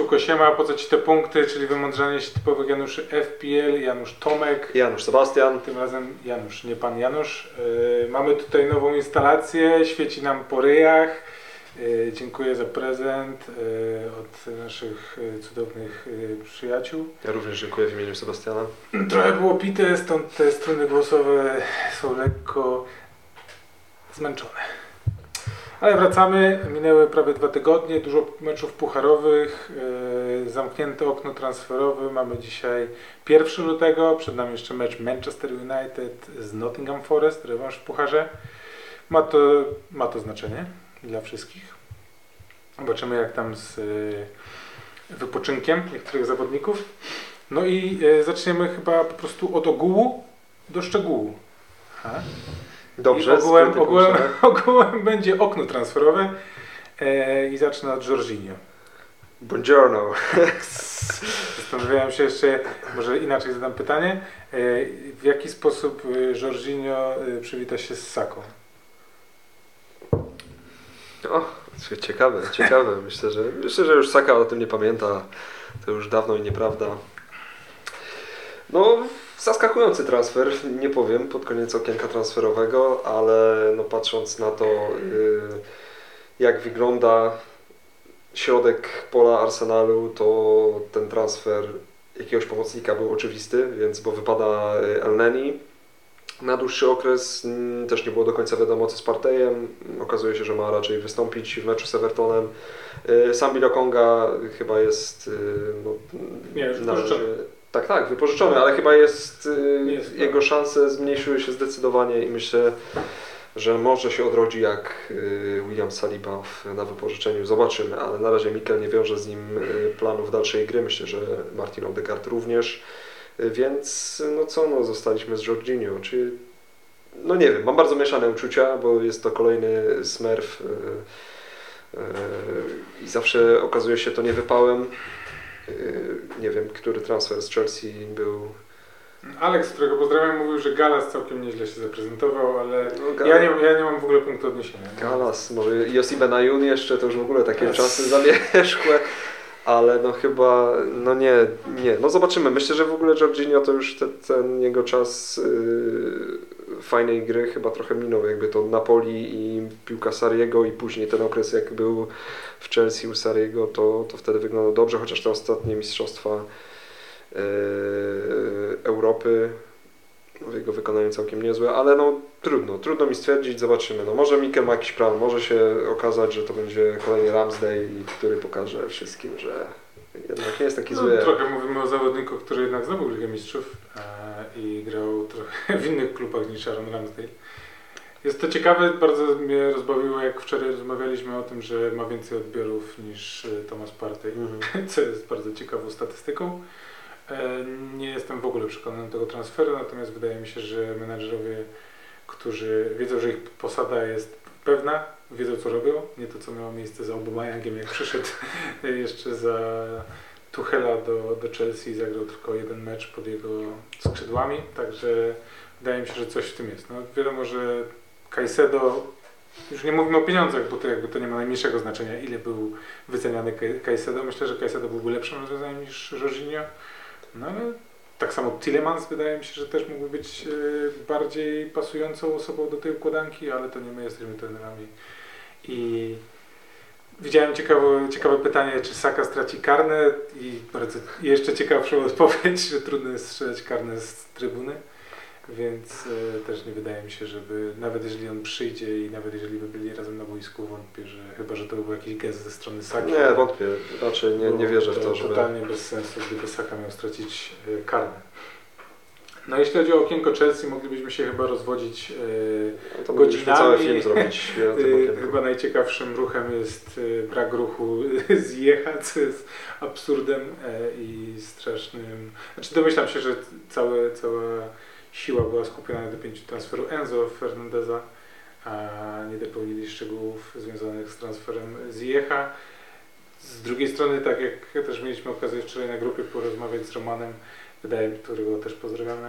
Jaciółko Siema, po co Ci te punkty, czyli wymądrzanie się typowych Januszy FPL, Janusz Tomek, Janusz Sebastian. tym razem Janusz, nie Pan Janusz. Yy, mamy tutaj nową instalację, świeci nam po ryjach. Yy, dziękuję za prezent yy, od naszych yy, cudownych yy, przyjaciół. Ja również dziękuję w imieniu Sebastiana. Trochę było pite, stąd te struny głosowe są lekko zmęczone. Ale wracamy, minęły prawie dwa tygodnie, dużo meczów pucharowych, yy, zamknięte okno transferowe. Mamy dzisiaj 1 lutego, przed nami jeszcze mecz Manchester United z Nottingham Forest, rewanż w pucharze. Ma to, ma to znaczenie dla wszystkich. Zobaczymy jak tam z yy, wypoczynkiem niektórych zawodników. No i e, zaczniemy chyba po prostu od ogółu do szczegółu. Dobrze, I ogółem, ogółem, ogółem będzie okno transferowe e, i zacznę od Jorginho. Buongiorno. Zastanawiałem się jeszcze, może inaczej zadam pytanie, e, w jaki sposób e, Jorginho e, przywita się z Saką? O, ciekawe, ciekawe. Myślę, że myślę, że już Saka o tym nie pamięta. To już dawno i nieprawda. No, zaskakujący transfer, nie powiem, pod koniec okienka transferowego, ale no patrząc na to, y, jak wygląda środek pola Arsenalu, to ten transfer jakiegoś pomocnika był oczywisty, więc bo wypada y, El Neni. Na dłuższy okres mm, też nie było do końca wiadomo co z Partejem. Okazuje się, że ma raczej wystąpić w meczu z Evertonem. Y, Sam Bilokonga chyba jest, no, Nie, już na razie-. Tak, tak, wypożyczony, ale chyba jest, y, Jest, tak. jego szanse zmniejszyły się zdecydowanie i myślę, że może się odrodzi jak y, William Saliba na wypożyczeniu. Zobaczymy, ale na razie Mikel nie wiąże z nim y, planów dalszej gry. Myślę, że Martin Odegaard również. Więc no co, no zostaliśmy z Jorginho, czy no nie wiem, mam bardzo mieszane uczucia, bo jest to kolejny smurf y, i zawsze okazuje się to niewypałem. Y, Nie wiem, który transfer z Chelsea był. Alex, którego pozdrawiam, mówił, że Galas całkiem nieźle się zaprezentował, ale No, ja nie, ja nie mam w ogóle punktu odniesienia. Galas, może Josi Benayoun jeszcze, to już w ogóle takie Yes. czasy zamierzchłe, ale no chyba, no nie, nie, no zobaczymy. Myślę, że w ogóle Jorginho to już te, ten jego czas yy, fajnej gry chyba trochę minął, jakby to Napoli i piłka Sariego i później ten okres jak był w Chelsea u Sariego, to, to wtedy wyglądał dobrze, chociaż te ostatnie mistrzostwa yy, Europy w jego wykonaniu całkiem niezłe, ale no trudno, trudno mi stwierdzić, zobaczymy. No może Mikel ma jakiś plan, może się okazać, że to będzie kolejny Ramsdale, który pokaże wszystkim, że jednak nie jest taki No, zły. trochę mówimy o zawodniku, który jednak zdobył Ligę Mistrzów e, i grał trochę w innych klubach niż Aaron Ramsdale. Jest to ciekawe, bardzo mnie rozbawiło, jak wczoraj rozmawialiśmy o tym, że ma więcej odbiorów niż e, Thomas Partey, Mhm. co jest bardzo ciekawą statystyką. E, Nie jestem w ogóle przekonany tego transferu, natomiast wydaje mi się, że menadżerowie, którzy wiedzą, że ich posada jest pewna, wiedzą co robią, nie to co miało miejsce za Aubameyangiem, jak przyszedł jeszcze za Tuchela do, do Chelsea zagrał tylko jeden mecz pod jego skrzydłami, także wydaje mi się, że coś w tym jest. No, wiadomo, że Caicedo, już nie mówimy o pieniądzach, bo to jakby to nie ma najmniejszego znaczenia, ile był wyceniany Cai- Caicedo. Myślę, że Caicedo byłby lepszym rozwiązaniem niż Jorginho, no ale tak samo Tillemans wydaje mi się, że też mógłby być e, bardziej pasującą osobą do tej układanki, ale to nie my jesteśmy trenerami. I widziałem ciekawe, ciekawe pytanie, czy Saka straci karne i bardzo jeszcze ciekawszą odpowiedź, że trudno jest strzelać karne z trybuny. Więc e, też nie wydaje mi się, żeby nawet jeżeli on przyjdzie i nawet jeżeli by byli razem na boisku, wątpię, że chyba, że to był jakiś gest ze strony Saki. Nie, wątpię, raczej nie, nie wierzę w to, żeby... Totalnie bez sensu, gdyby Saka miał stracić e, karne. No jeśli chodzi o okienko Chelsea, moglibyśmy się chyba rozwodzić. No to godzinami. cały film zrobić okienku. Chyba najciekawszym ruchem jest e, brak ruchu z Jecha, co jest absurdem i strasznym. Znaczy domyślam się, że całe, cała siła była skupiona na dopięciu transferu Enzo Fernandeza, a nie dopełnili szczegółów związanych z transferem z Jecha. Z drugiej strony, tak jak też mieliśmy okazję wczoraj na grupie porozmawiać z Romanem, wydaje, którego też pozdrawiamy,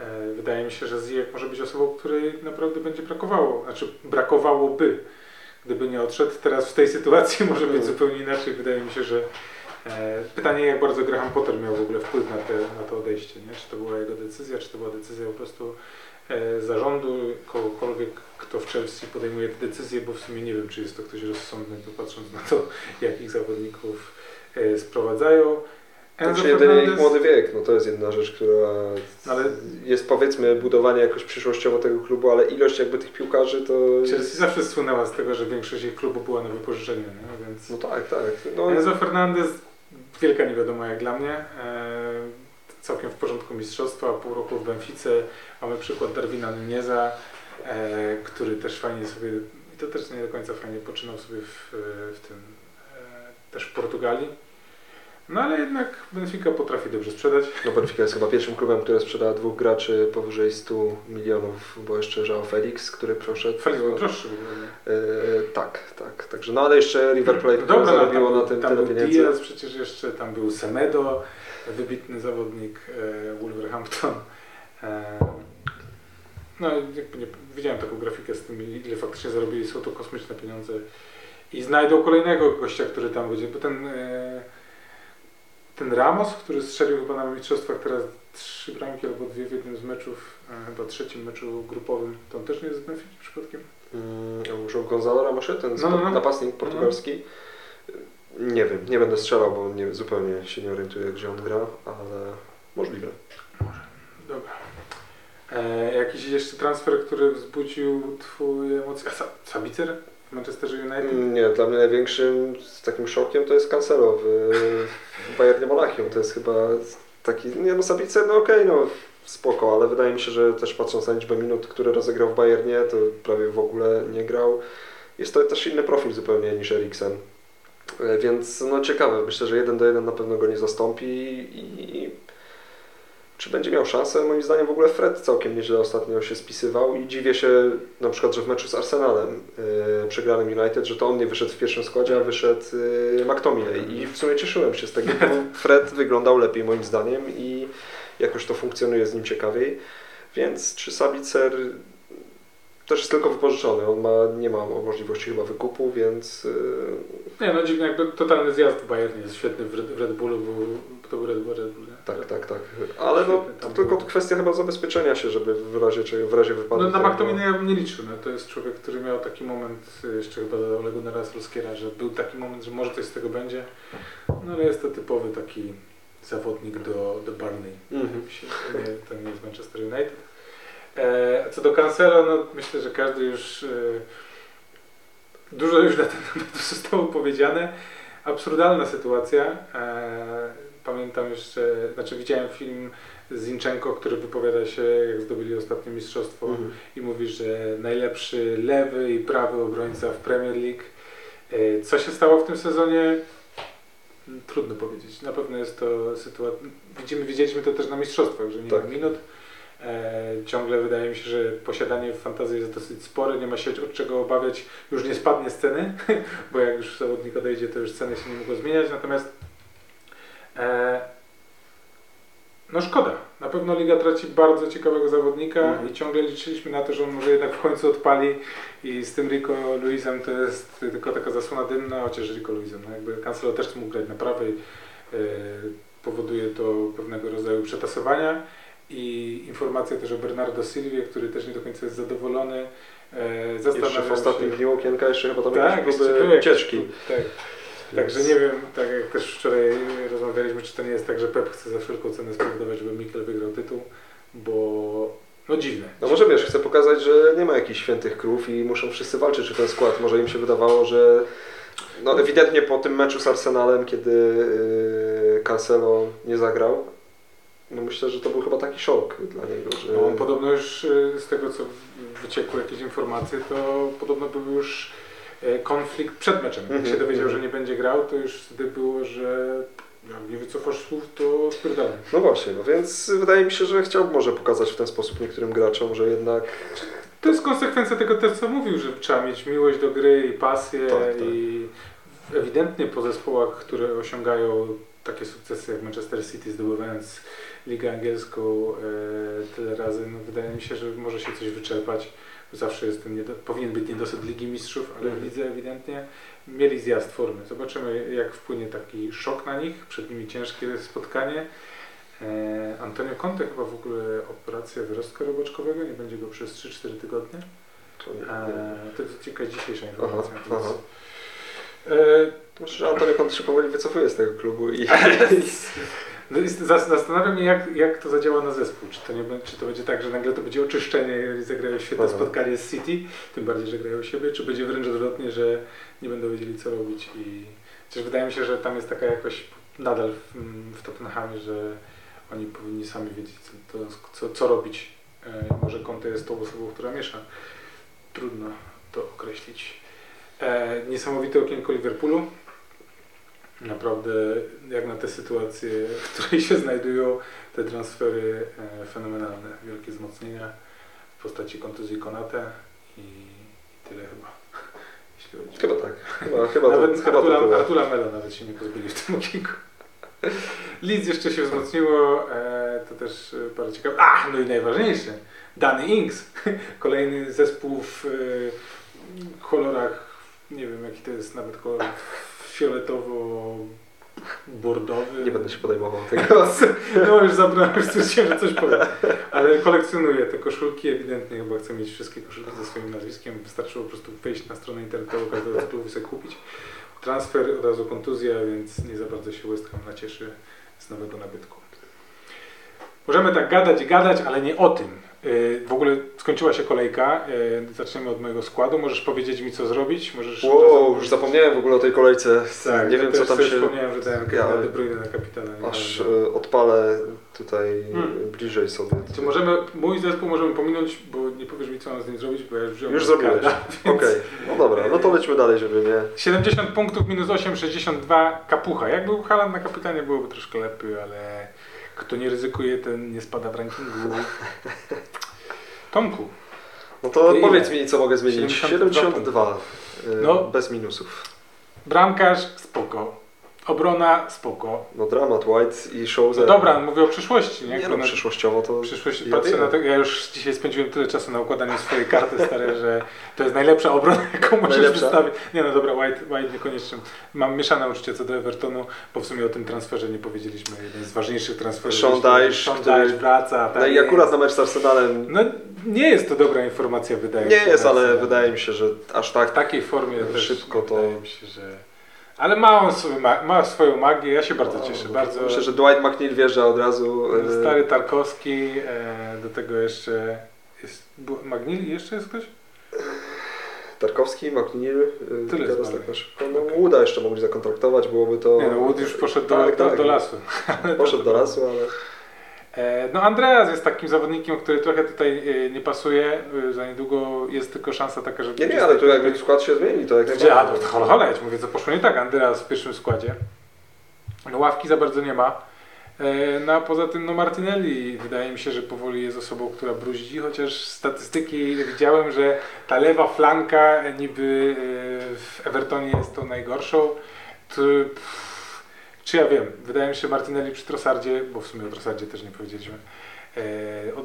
e, wydaje mi się, że Ziyech może być osobą, której naprawdę będzie brakowało, znaczy brakowałoby, gdyby nie odszedł. Teraz w tej sytuacji może być zupełnie inaczej. Wydaje mi się, że e, pytanie jak bardzo Graham Potter miał w ogóle wpływ na, te, na to odejście. Nie? Czy to była jego decyzja, czy to była decyzja po prostu e, zarządu, kogokolwiek, kto w Chelsea podejmuje te decyzje, bo w sumie nie wiem, czy jest to ktoś rozsądny, to patrząc na to, jakich zawodników sprowadzają. To Enzo czy jedynie ich młody wiek, no to jest jedna rzecz, która Ale- jest powiedzmy budowanie jakoś przyszłościowo tego klubu, ale ilość jakby tych piłkarzy to... Chelsea zawsze słynęła z tego, że większość ich klubu była na wypożyczeniu, nie? więc No tak, tak. No, Enzo Fernandez, wielka niewiadoma jak dla mnie, e, całkiem w porządku mistrzostwa, pół roku w Benfice, mamy przykład Darwina Nuneza, e, który też fajnie sobie, i to też nie do końca fajnie poczynał sobie w, w tym, e, też w Portugalii, no ale jednak Benfica potrafi dobrze sprzedać. no Benfica jest chyba pierwszym klubem, który sprzedał dwóch graczy powyżej 100 milionów, bo jeszcze João Felix, który proszedł. Felix był droższy? E, tak, tak. Także, no ale jeszcze River Plate, No które dobra, no, zarobiło tam, na tym tam tyle pieniędzy. Diaz przecież jeszcze, tam był Semedo, wybitny zawodnik e, Wolverhampton. E, no jakby nie, widziałem taką grafikę z tym, ile faktycznie zarobili, są to kosmiczne pieniądze. I znajdą kolejnego gościa, który tam będzie, bo ten, e, ten Ramos, który strzelił chyba na mistrzostwach teraz trzy bramki albo dwie w jednym z meczów, e, chyba trzecim meczu grupowym, to on też nie jest z Benfiki przypadkiem? Mm, João Gonzalo Ramosze, ten No, no, no. napastnik portugalski. Nie wiem, nie będę strzelał, bo nie, zupełnie się nie orientuję, gdzie on gra, ale możliwe. Dobra. E, jakiś jeszcze transfer, który wzbudził Twoje emocje? A Sa- Sabicer Manchesterze United? Mm, Nie, dla mnie największym takim szokiem to jest Cancelo w, w Bayernie Monachium. To jest chyba taki, nie no Sabice, no okej, no spoko, ale wydaje mi się, że też patrząc na liczbę minut, które rozegrał w Bayernie, to prawie w ogóle nie grał. Jest to też inny profil zupełnie niż Eriksen. E, Więc no ciekawe, myślę, że jeden do jeden na pewno go nie zastąpi i czy będzie miał szansę? Moim zdaniem w ogóle Fred całkiem nieźle ostatnio się spisywał i dziwię się na przykład, że w meczu z Arsenalem yy, przegranym United, że to on nie wyszedł w pierwszym składzie, a wyszedł yy, McTominay i w sumie cieszyłem się z tego, bo Fred wyglądał lepiej moim zdaniem i jakoś to funkcjonuje z nim ciekawiej, więc czy Sabicer też jest tylko wypożyczony, on ma, nie ma możliwości chyba wykupu, więc yy, Nie no dziwnie, jakby totalny zjazd w Bayernie jest świetny w Red, w Red Bullu, był, to był Red Bull, Red Bull? Tak, tak, tak. Ale no, to tylko kwestia chyba zabezpieczenia się, żeby w razie, czy w razie wypadku... No na McTominaya ja bym nie liczył, no. to jest człowiek, który miał taki moment, jeszcze chyba za Ole Gunnara Solskiera, że był taki moment, że może coś z tego będzie, no ale jest to typowy taki zawodnik do, do Barney. Mhm. To nie, to nie jest Manchester United. E, a co do Cancelo, no myślę, że każdy już... E, dużo już na ten temat zostało powiedziane. Absurdalna sytuacja. E, pamiętam jeszcze, znaczy widziałem film z Zinchenko, który wypowiada się, jak zdobyli ostatnie mistrzostwo Mhm. i mówi, że najlepszy lewy i prawy obrońca w Premier League. E, Co się stało w tym sezonie? Trudno powiedzieć. Na pewno jest to sytuacja. Widzimy, widzieliśmy to też na mistrzostwach, że nie Tak. ma minut. E, ciągle wydaje mi się, że posiadanie fantazji jest dosyć spore, nie ma się od czego obawiać, już nie spadnie z ceny, bo jak już zawodnik odejdzie, to już ceny się nie mogą zmieniać. Natomiast no szkoda. Na pewno Liga traci bardzo ciekawego zawodnika Mhm. i ciągle liczyliśmy na to, że on może jednak w końcu odpali i z tym Rico Luisem to jest tylko taka zasłona dymna, chociaż Rico Luisem, no jakby Cancelo też mógł grać na prawej, e, powoduje to pewnego rodzaju przetasowania i informacja też o Bernardo Silvie, który też nie do końca jest zadowolony. E, Jeszcze zastanawiam w ostatnim się... dniu okienka jeszcze chyba tam Tak, jakieś próby ucieczki. Tak. Także nie wiem, tak jak też wczoraj rozmawialiśmy, czy to nie jest tak, że Pep chce za wszelką cenę spowodować, żeby Mikel wygrał tytuł, bo no dziwne. No może wiesz, chcę pokazać, że nie ma jakichś świętych krów i muszą wszyscy walczyć o ten skład. Może im się wydawało, że no ewidentnie po tym meczu z Arsenalem, kiedy yy, Cancelo nie zagrał, no myślę, że to był chyba taki szok dla niego, że... No on podobno już y, z tego co wyciekły jakieś informacje, to podobno był już konflikt przed meczem. Jak Mhm, się dowiedział, mhm. że nie będzie grał, to już wtedy było, że jak nie wycofasz słów, to spierdolę. No właśnie, no więc wydaje mi się, że chciałbym może pokazać w ten sposób niektórym graczom, że jednak To jest konsekwencja tego co mówił, że trzeba mieć miłość do gry i pasję Tak, tak. i ewidentnie po zespołach, które osiągają takie sukcesy jak Manchester City, zdobywając Ligę Angielską e, tyle razy, no wydaje mi się, że może się coś wyczerpać. Zawsze jest ten powinien być niedosyt Ligi Mistrzów, ale w Mhm. lidze ewidentnie mieli zjazd formy. Zobaczymy jak wpłynie taki szok na nich, przed nimi ciężkie spotkanie. E, Antonio Conte chyba w ogóle operacja wyrostka robaczkowego, nie będzie go przez 3-4 tygodnie. E, to jest ciekawa dzisiejsza informacja. Aha, aha. E, Myślę, że Antonio Conte się powoli wycofuje z tego klubu i No Zastanawiam się, jak, jak to zadziała na zespół. Czy to, nie, będzie- czy to będzie tak, że nagle to będzie oczyszczenie i zagrają świetne Aha. spotkanie z City, tym bardziej, że grają siebie, czy będzie wręcz odwrotnie, że nie będą wiedzieli, co robić. I chociaż wydaje mi się, że tam jest taka jakość nadal w, w Tottenhamie, że oni powinni sami wiedzieć, co, co, co robić. E, może Conte jest tą osobą, która miesza. Trudno to określić. E, niesamowite okienko Liverpoolu. Naprawdę, jak na tę sytuację, w której się znajdują, te transfery e, fenomenalne. Wielkie wzmocnienia w postaci kontuzji Konate i, tyle chyba. Jeśli chodzi. chyba tak. Chyba, chyba Nawet to, chyba Artura, to. Artura Melo nawet się nie pozbyli w tym okienku. Leeds jeszcze się wzmocniło, e, to też e, parę ciekawe. A, no i najważniejsze, Danny Ings. Kolejny zespół w e, kolorach, nie wiem jaki to jest nawet kolor, fioletowo-bordowy. Nie będę się podejmował tego. No już zabrałem, już stwierdziłem, że coś powiem. Ale kolekcjonuję te koszulki, ewidentnie chyba chcę mieć wszystkie koszulki ze swoim nazwiskiem. Wystarczyło po prostu wejść na stronę internetową każdego tytułu i sobie kupić. Transfer, od razu kontuzja, więc nie za bardzo się West Ham nacieszy z nowego nabytku. Możemy tak gadać i gadać, ale nie o tym. Yy, W ogóle skończyła się kolejka. Yy, Zaczniemy od mojego składu. Możesz powiedzieć mi, co zrobić? Możesz Wow, już zapomniałem w ogóle o tej kolejce. Tak, nie ja wiem, co tam się... Wspomniałem, że dałem Ja- De Bruyne na kapitana. Aż dałem. e, odpalę tutaj Hmm. bliżej sobie. Czy możemy, mój zespół możemy pominąć, bo nie powiesz mi, co mam z nim zrobić, bo ja już wziąłem Już zrobiłeś. Okej, więc- no dobra, no to lećmy dalej, żeby nie... 70 punktów minus 8, 62 kapucha. Jak był Haaland na kapitanie byłoby troszkę lepiej, ale kto nie ryzykuje, ten nie spada w rankingu. Tomku, No to powiedz mi, co mogę zmienić. 72 72. e, No. Bez minusów. bramkarz spoko, obrona spoko. No dramat, White i Show No dobra, mówię o przyszłości, nie? Nie no, przyszłościowo to... Przyszłość, Ja patrzę wiem. na to, ja już dzisiaj spędziłem tyle czasu na układaniu swojej karty stare, że to jest najlepsza obrona, jaką możesz Najlepsza? wystawić. Nie no dobra, White, White niekoniecznie. Mam mieszane uczucie co do Evertonu, bo w sumie o tym transferze nie powiedzieliśmy. Jeden z ważniejszych transferów. Sean Dyche, który- wraca. Tak No i jest. akurat na mecz z Arsenalem No nie jest to dobra informacja, wydaje mi nie się. jest, ale Arsenal. wydaje mi się, że aż W tak... takiej formie Szybko to- wydaje mi się, że... Ale ma on sobie, ma, swoją magię, ja się bardzo No, cieszę. Bardzo Myślę, że Dwight McNeil wjeżdża od razu. e, Stary Tarkowski, e, do tego jeszcze jest Magnili, jeszcze jest ktoś? Tarkowski, McNeil, e, Tyle teraz tak na szybko. No Wooda jeszcze mogli zakontraktować, byłoby to... Nie no, Wood już poszedł do, Tak, do, tak. do lasu. Poszedł do lasu, ale... E, no Andreas jest takim zawodnikiem, który trochę tutaj e, nie pasuje. E, Za niedługo jest tylko szansa taka, że... Nie, nie, ale tu jakby skład się zmieni, to jak Gdzie? A, no to ja ci mówię, co poszło nie tak. Andreas w pierwszym składzie. No ławki za bardzo nie ma. No a poza tym no Martinelli wydaje mi się, że powoli jest osobą, która bruździ, chociaż statystyki widziałem, że ta lewa flanka niby w Evertonie jest tą najgorszą. To, czy ja wiem, wydaje mi się, Martinelli przy Trossardzie, bo w sumie o Trossardzie też nie powiedzieliśmy, e,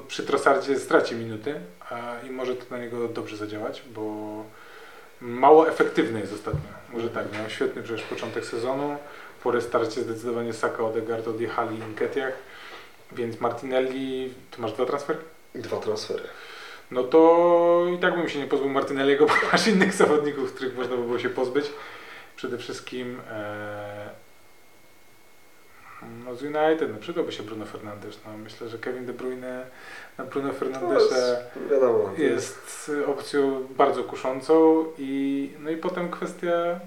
przy Trossardzie straci minuty a, i może to na niego dobrze zadziałać, bo mało efektywny jest ostatnio. Może tak, miał świetny przecież początek sezonu. Po restarcie zdecydowanie Saka, Odegaard odjechali Inketiach, więc Martinelli, ty masz dwa transfery? Dwa transfery. No to i tak bym się nie pozbył Martinelliego, bo masz innych zawodników, których można by było się pozbyć. Przede wszystkim e, no z United, no przydałby się Bruno Fernandes. No, myślę, że Kevin De Bruyne na Bruno No, Fernandesza jest, wiadomo. jest opcją bardzo kuszącą i no i potem kwestia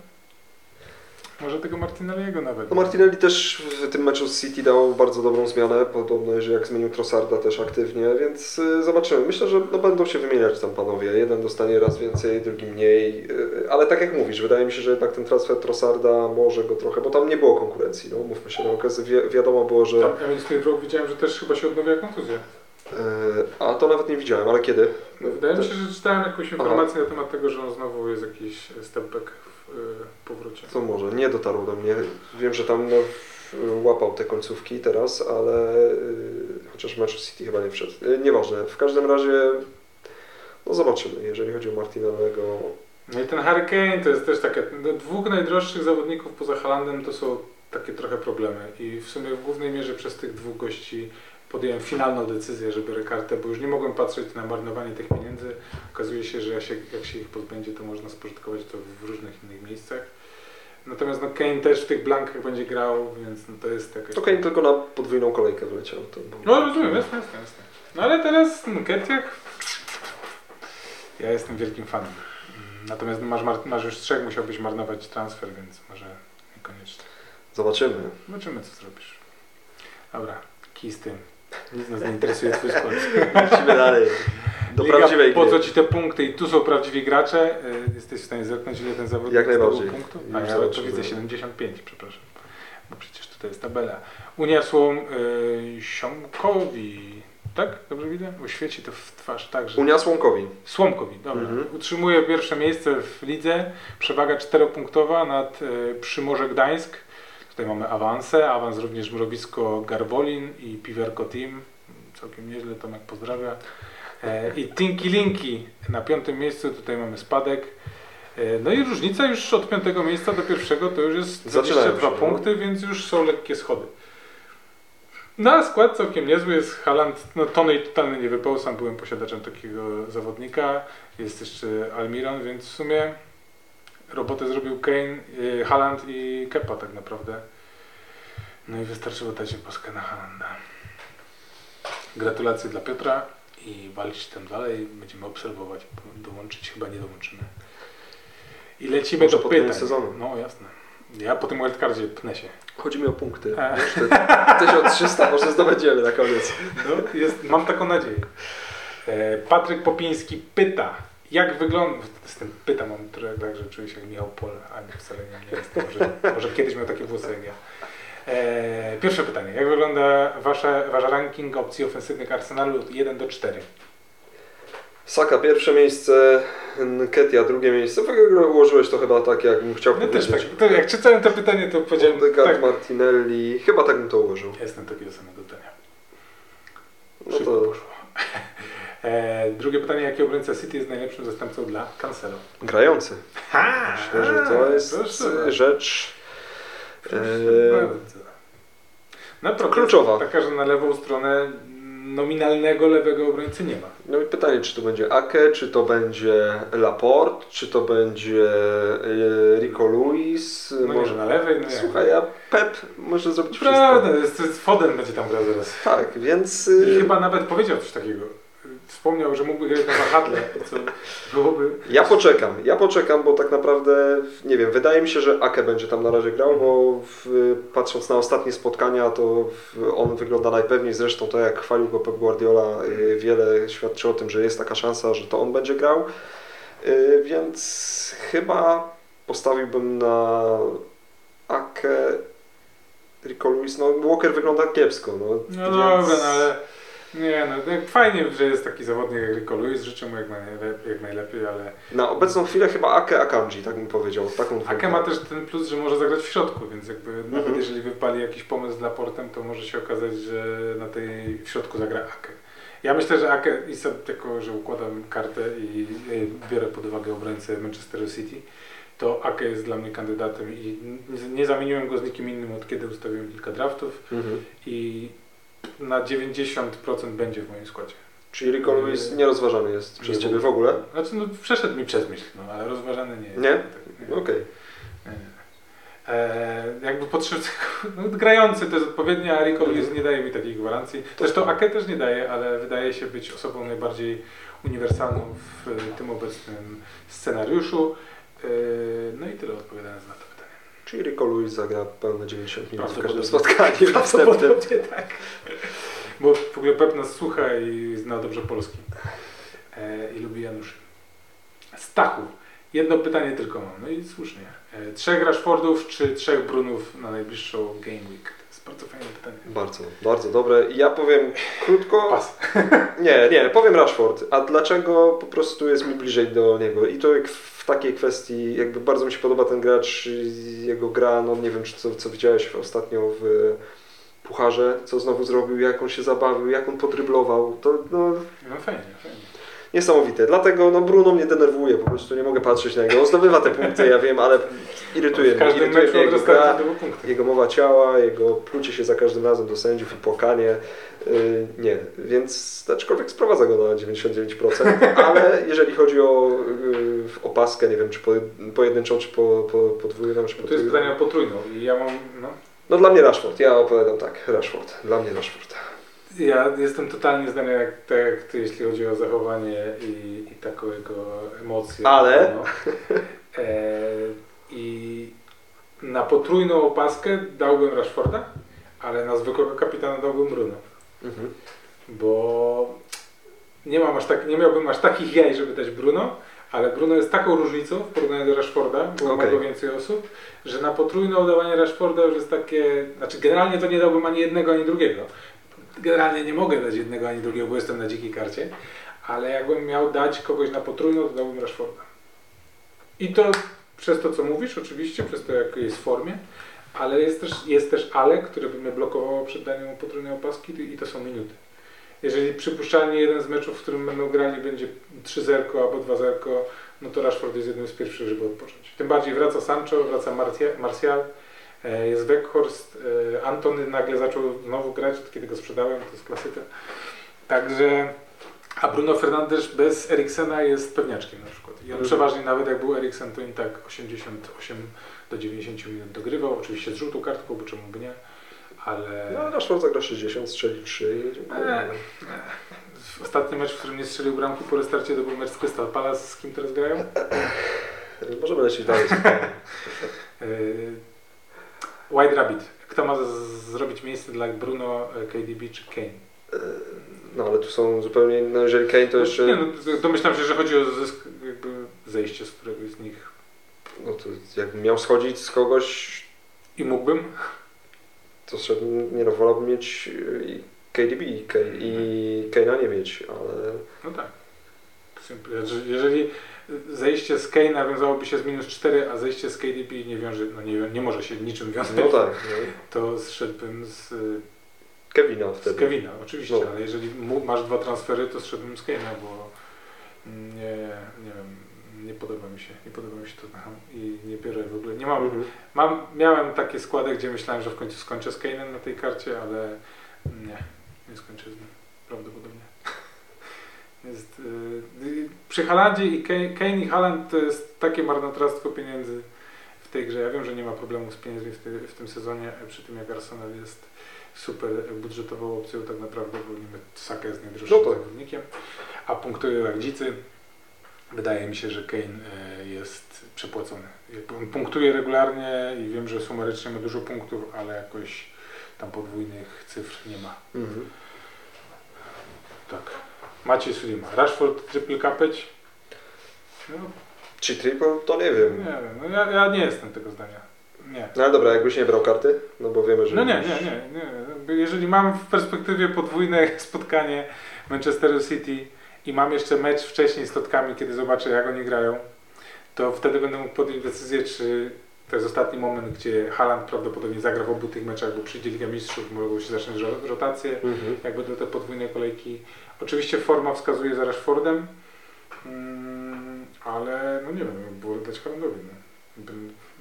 może tego Martinelliego nawet. No Martinelli też w tym meczu z City dał bardzo dobrą zmianę, podobno, że jak zmienił Trossarda też aktywnie, więc y, zobaczymy. Myślę, że no, będą się wymieniać tam panowie. Jeden dostanie raz więcej, drugi mniej, y, ale tak jak mówisz, wydaje mi się, że jednak ten transfer Trossarda może go trochę, bo tam nie było konkurencji, no mówmy się na okazję, wi wiadomo było, że... Tam Emil Rowe widziałem, że też chyba się odnawia kontuzja. Y, a to nawet nie widziałem, ale kiedy? No, wydaje mi się, że czytałem jakąś Aha. informację na temat tego, że on znowu jest jakiś stepback w y, powrocie. To może, nie dotarło do mnie. Wiem, że tam no, łapał te końcówki teraz, ale y, chociaż mecz City chyba nie wszedł. Nieważne. W każdym razie No zobaczymy, jeżeli chodzi o Martinellego. No i ten Hurricane to jest też takie, no, dwóch najdroższych zawodników poza Halandem to są takie trochę problemy i w sumie w głównej mierze przez tych dwóch gości podjąłem finalną decyzję, że biorę kartę, bo już nie mogłem patrzeć na marnowanie tych pieniędzy. Okazuje się, że jak się, jak się ich pozbędzie, to można spożytkować to w różnych innych miejscach. Natomiast no, Kane też w tych blankach będzie grał, więc no, to jest jakaś... To Kane tylko na podwójną kolejkę wleciał. To był- No rozumiem, jasne, jasne, jasne. No ale teraz Nketiah, ja jestem wielkim fanem. Natomiast no, masz, masz już trzech, musiałbyś marnować transfer, więc może niekoniecznie. Zobaczymy. Zobaczymy co zrobisz. Dobra, kij z tym. Nic nas nie interesuje twój skład. Lecimy dalej. Do Liga, prawdziwej Po gry. co ci te punkty i tu są prawdziwi gracze? Y, Jesteś w stanie zerknąć ile ten zawodnik Jak najbardziej. punktów? A ja to widzę 75, przepraszam. Bo przecież tutaj jest tabela. Uniosło y, Siomkowi, tak? Dobrze widzę? Bo świeci to w twarz tak, że... Unia Słomkowi. Słomkowi, dobra. Mhm. Utrzymuje pierwsze miejsce w lidze. Przewaga czteropunktowa nad y, Przymorze Gdańsk. Tutaj mamy awanse. Awans również Mrowisko Garbolin i Piwerko Team. Całkiem nieźle, Tomek pozdrawia. E, I Tinky Linki na piątym miejscu. Tutaj mamy spadek. E, No i różnica już od piątego miejsca do pierwszego to już jest Zaczynają 22 się, no. punkty, więc już są lekkie schody. No a skład całkiem niezły jest Haland, no Tony totalny nie wypał, sam byłem posiadaczem takiego zawodnika, jest jeszcze Almiron, więc w sumie robotę zrobił Kane, y, Haaland i Kepa tak naprawdę. No i wystarczyło dać im poskę na Haalanda. Gratulacje dla Piotra i walczyć tam dalej, będziemy obserwować, dołączyć chyba nie dołączymy. I lecimy Może do koniec pytań. sezonu. No jasne. Ja po tym wildcardzie pnę się. Chodzi mi o punkty. A. Wiesz, te 1300 może zdobędziemy na koniec. No, jest, mam taką nadzieję. E, Patryk Popiński pyta, jak wygląda. Z tym pyta mam trochę tak, że czuję się jak Michał Pol, a nie wcale nie, nie jestem. Może, może kiedyś miał takie włosy jak ja. E, pierwsze pytanie. Jak wygląda wasze, wasz ranking opcji ofensywnych Arsenalu od 1 do 4? Saka pierwsze miejsce, Ketia drugie miejsce. W ogóle ułożyłeś to chyba tak, jakbym chciał Ja też powiedzieć. tak. To jak czytałem to pytanie, to powiedziałem Odegaard, tak. Martinelli. Chyba tak bym to ułożył. Jestem takiego samego zdania. No Szybko to poszło. E, drugie pytanie, jaki obrońca City jest najlepszym zastępcą dla Cancelo? grający. Ha! Myślę, że to jest proszę. rzecz Proszę bardzo. No, kluczowa. Taka, że na lewą stronę nominalnego lewego obrońcy nie ma. No i pytanie, czy to będzie Ake, czy to będzie Laporte, czy to będzie e, Rico Luis. No może na lewej, no. Słuchaj, a Pep może zrobić Prawda, wszystko. jest Foden będzie tam grał zaraz. Tak, więc... I y, chyba nawet powiedział coś takiego. Wspomniał, że mógłby grać na wahadle, co byłoby... Ja poczekam, ja poczekam, bo tak naprawdę, nie wiem, wydaje mi się, że Ake będzie tam na razie grał, bo w, patrząc na ostatnie spotkania, to on wygląda najpewniej, zresztą to jak chwalił go Pep Guardiola, y, wiele świadczy o tym, że jest taka szansa, że to on będzie grał, Y, więc chyba postawiłbym na Ake, Rico Lewis, no Walker wygląda kiepsko, no, No więc- dobra, no ale... Nie no, fajnie, że jest taki zawodnik jak Rico Lewis, życzę mu jak, najlepiej, jak najlepiej, ale Na obecną chwilę chyba Ake Akanji, tak bym powiedział, taką dwójkę. Ake ma też ten plus, że może zagrać w środku, więc jakby nawet Mhm. jeżeli wypali jakiś pomysł dla portem, to może się okazać, że na tej w środku zagra Ake. Ja myślę, że Ake, i sobie jako, że układam kartę i i biorę pod uwagę obrońcę Manchesteru City, to Ake jest dla mnie kandydatem i nie, nie zamieniłem go z nikim innym od kiedy ustawiłem kilka draftów Mhm. i na 90% będzie w moim składzie. Czyli Rico Lewis nierozważany jest przez Nie Ciebie w ogóle? Znaczy no przeszedł mi przez myśl, no, ale rozważany nie jest. Nie? Tak, Okej. Nie, nie. E, jakby potrzeb, no, grający to jest odpowiednia, a Rico Lewis nie daje mi takiej gwarancji. Zresztą Ake też nie daje, ale wydaje się być osobą najbardziej uniwersalną w tym obecnym scenariuszu. E, no i tyle odpowiadając na to. Czyli Rico Lewis zagra pełne 90 minut w każdym spotkaniu. Prawdopodobnie tak. Bo w ogóle Pep nas słucha i zna dobrze polski. E, I lubi Januszy. Stachu. Jedno pytanie tylko mam. No i słusznie. E, trzech Rashfordów czy trzech Brunów na najbliższą Game Week? Bardzo fajne pytanie. Bardzo, bardzo dobre. Ja powiem krótko. Pas. Nie, nie, powiem Rashford. A dlaczego po prostu jest mi bliżej do niego? I to jak w takiej kwestii, jakby bardzo mi się podoba ten gracz, jego gra, no nie wiem, czy co, co widziałeś ostatnio w Pucharze, co znowu zrobił, jak on się zabawił, jak on podryblował. To no, No fajnie, fajnie. Niesamowite. Dlatego no Bruno mnie denerwuje, po prostu nie mogę patrzeć na niego. On zdobywa te punkty, ja wiem, ale irytuje mnie. Irytuje mnie jego gra, jego mowa ciała, jego plucie się za każdym razem do sędziów i płakanie. Yy, nie, więc aczkolwiek sprowadza go na 99%, ale jeżeli chodzi o yy, opaskę, nie wiem, czy poje- pojedynczą, czy po, po, podwójną, czy To jest potrójną. pytanie o potrójną i ja mam, no, No dla mnie Rashford, ja opowiadam tak, Rashford, dla mnie Rashford. Ja jestem totalnie zdany jak, tak jak ty, jeśli chodzi o zachowanie i, i taką jego emocje. Ale? No. E, I na potrójną opaskę dałbym Rashforda, ale na zwykłego kapitana dałbym Bruno. Mhm. bo nie, mam aż tak, nie miałbym aż takich jaj, żeby dać Bruno, ale Bruno jest taką różnicą w porównaniu do Rashforda, bo Okej. ma go więcej osób, że na potrójne oddawanie Rashforda już jest takie, znaczy generalnie to nie dałbym ani jednego, ani drugiego. Generalnie nie mogę dać jednego ani drugiego, bo jestem na dzikiej karcie, ale jakbym miał dać kogoś na potrójną, to dałbym Rashforda. I to przez to, co mówisz, oczywiście, przez to, jak jest w formie, ale jest też, jest też ale, które by mnie blokowało przed daniem potrójnej opaski i to są minuty. Jeżeli przypuszczalnie jeden z meczów, w którym będą grali, będzie 3-0 albo 2-0, no to Rashford jest jednym z pierwszych, żeby odpocząć. Tym bardziej wraca Sancho, wraca Martia- Martial, jest Weghorst, e, Antony nagle zaczął znowu grać, kiedy go sprzedałem, to jest klasyka. Także, a Bruno Fernandes bez Eriksena jest pewniaczkiem na przykład. I on Mhm. przeważnie nawet jak był Eriksen, to im tak 88 do 90 minut dogrywał, oczywiście z żółtą kartką, bo czemu by nie, ale... No Rashford zagra 60, strzeli 3 i dziękuję. Eee. Ostatni mecz, w którym nie strzelił bramki po restarcie, to był mecz z Crystal Palace. Z kim teraz grają? Możemy lecieć dalej. White Rabbit. Kto ma zrobić miejsce dla Bruno, e, KDB czy Kane? No ale tu są zupełnie inne, jeżeli Kane to jeszcze... Nie, no, domyślam się, że chodzi o zysk, jakby zejście z któregoś z nich. No to jakbym miał schodzić z kogoś, I mógłbym? to szedłbym, nie no, wolałbym mieć y, i KDB i, Kane, i Kane'a nie mieć, ale... No tak. Jeżeli zejście z Kane'a wiązałoby się z minus 4, a zejście z KDB nie wiąże, no nie, nie może się niczym wiązać, No tak, no. to zszedłbym z Kevina Z wtedy. Kevina, oczywiście, No. ale jeżeli masz dwa transfery, to zszedłbym z Kane'a, bo nie, nie wiem, nie podoba mi się, nie podoba mi się to i nie biorę w ogóle, nie mam, Mhm. mam miałem takie składy, gdzie myślałem, że w końcu skończę z Kane'em na tej karcie, ale nie, nie skończę z nim, prawdopodobnie. Jest, yy, przy Halandzie i Kane, Kane i Haaland to jest takie marnotrawstwo pieniędzy w tej grze. Ja wiem, że nie ma problemów z pieniędzmi w, ty, w tym sezonie, przy tym jak Arsenal jest super budżetową opcją tak naprawdę, bo wiem, Saka jest najdroższym No tak. zawodnikiem, a punktuje jak dzicy. Wydaje mi się, że Kane e, jest przepłacony. On punktuje regularnie i wiem, że sumarycznie ma dużo punktów, ale jakoś tam podwójnych cyfr nie ma. Mhm. Tak. Maciej Sulima. Rashford triple capeć? No, Czy triple? To nie nie wiem. wiem. No, ja, ja nie jestem tego zdania. Nie. No ale dobra, jakbyś nie brał karty, no bo wiemy, że... No nie, nie, nie, nie. Jeżeli mam w perspektywie podwójne spotkanie Manchesteru City i mam jeszcze mecz wcześniej z Totkami, kiedy zobaczę jak oni grają, to wtedy będę mógł podjąć decyzję, czy to jest ostatni moment, gdzie Haaland prawdopodobnie zagra w obu tych meczach, bo przyjdzie Liga Mistrzów, mogą się zacząć ro- rotacje, Mhm. jak będą te podwójne kolejki. Oczywiście forma wskazuje za Rashfordem, mm, ale no nie wiem, było dać Haalandowi. No.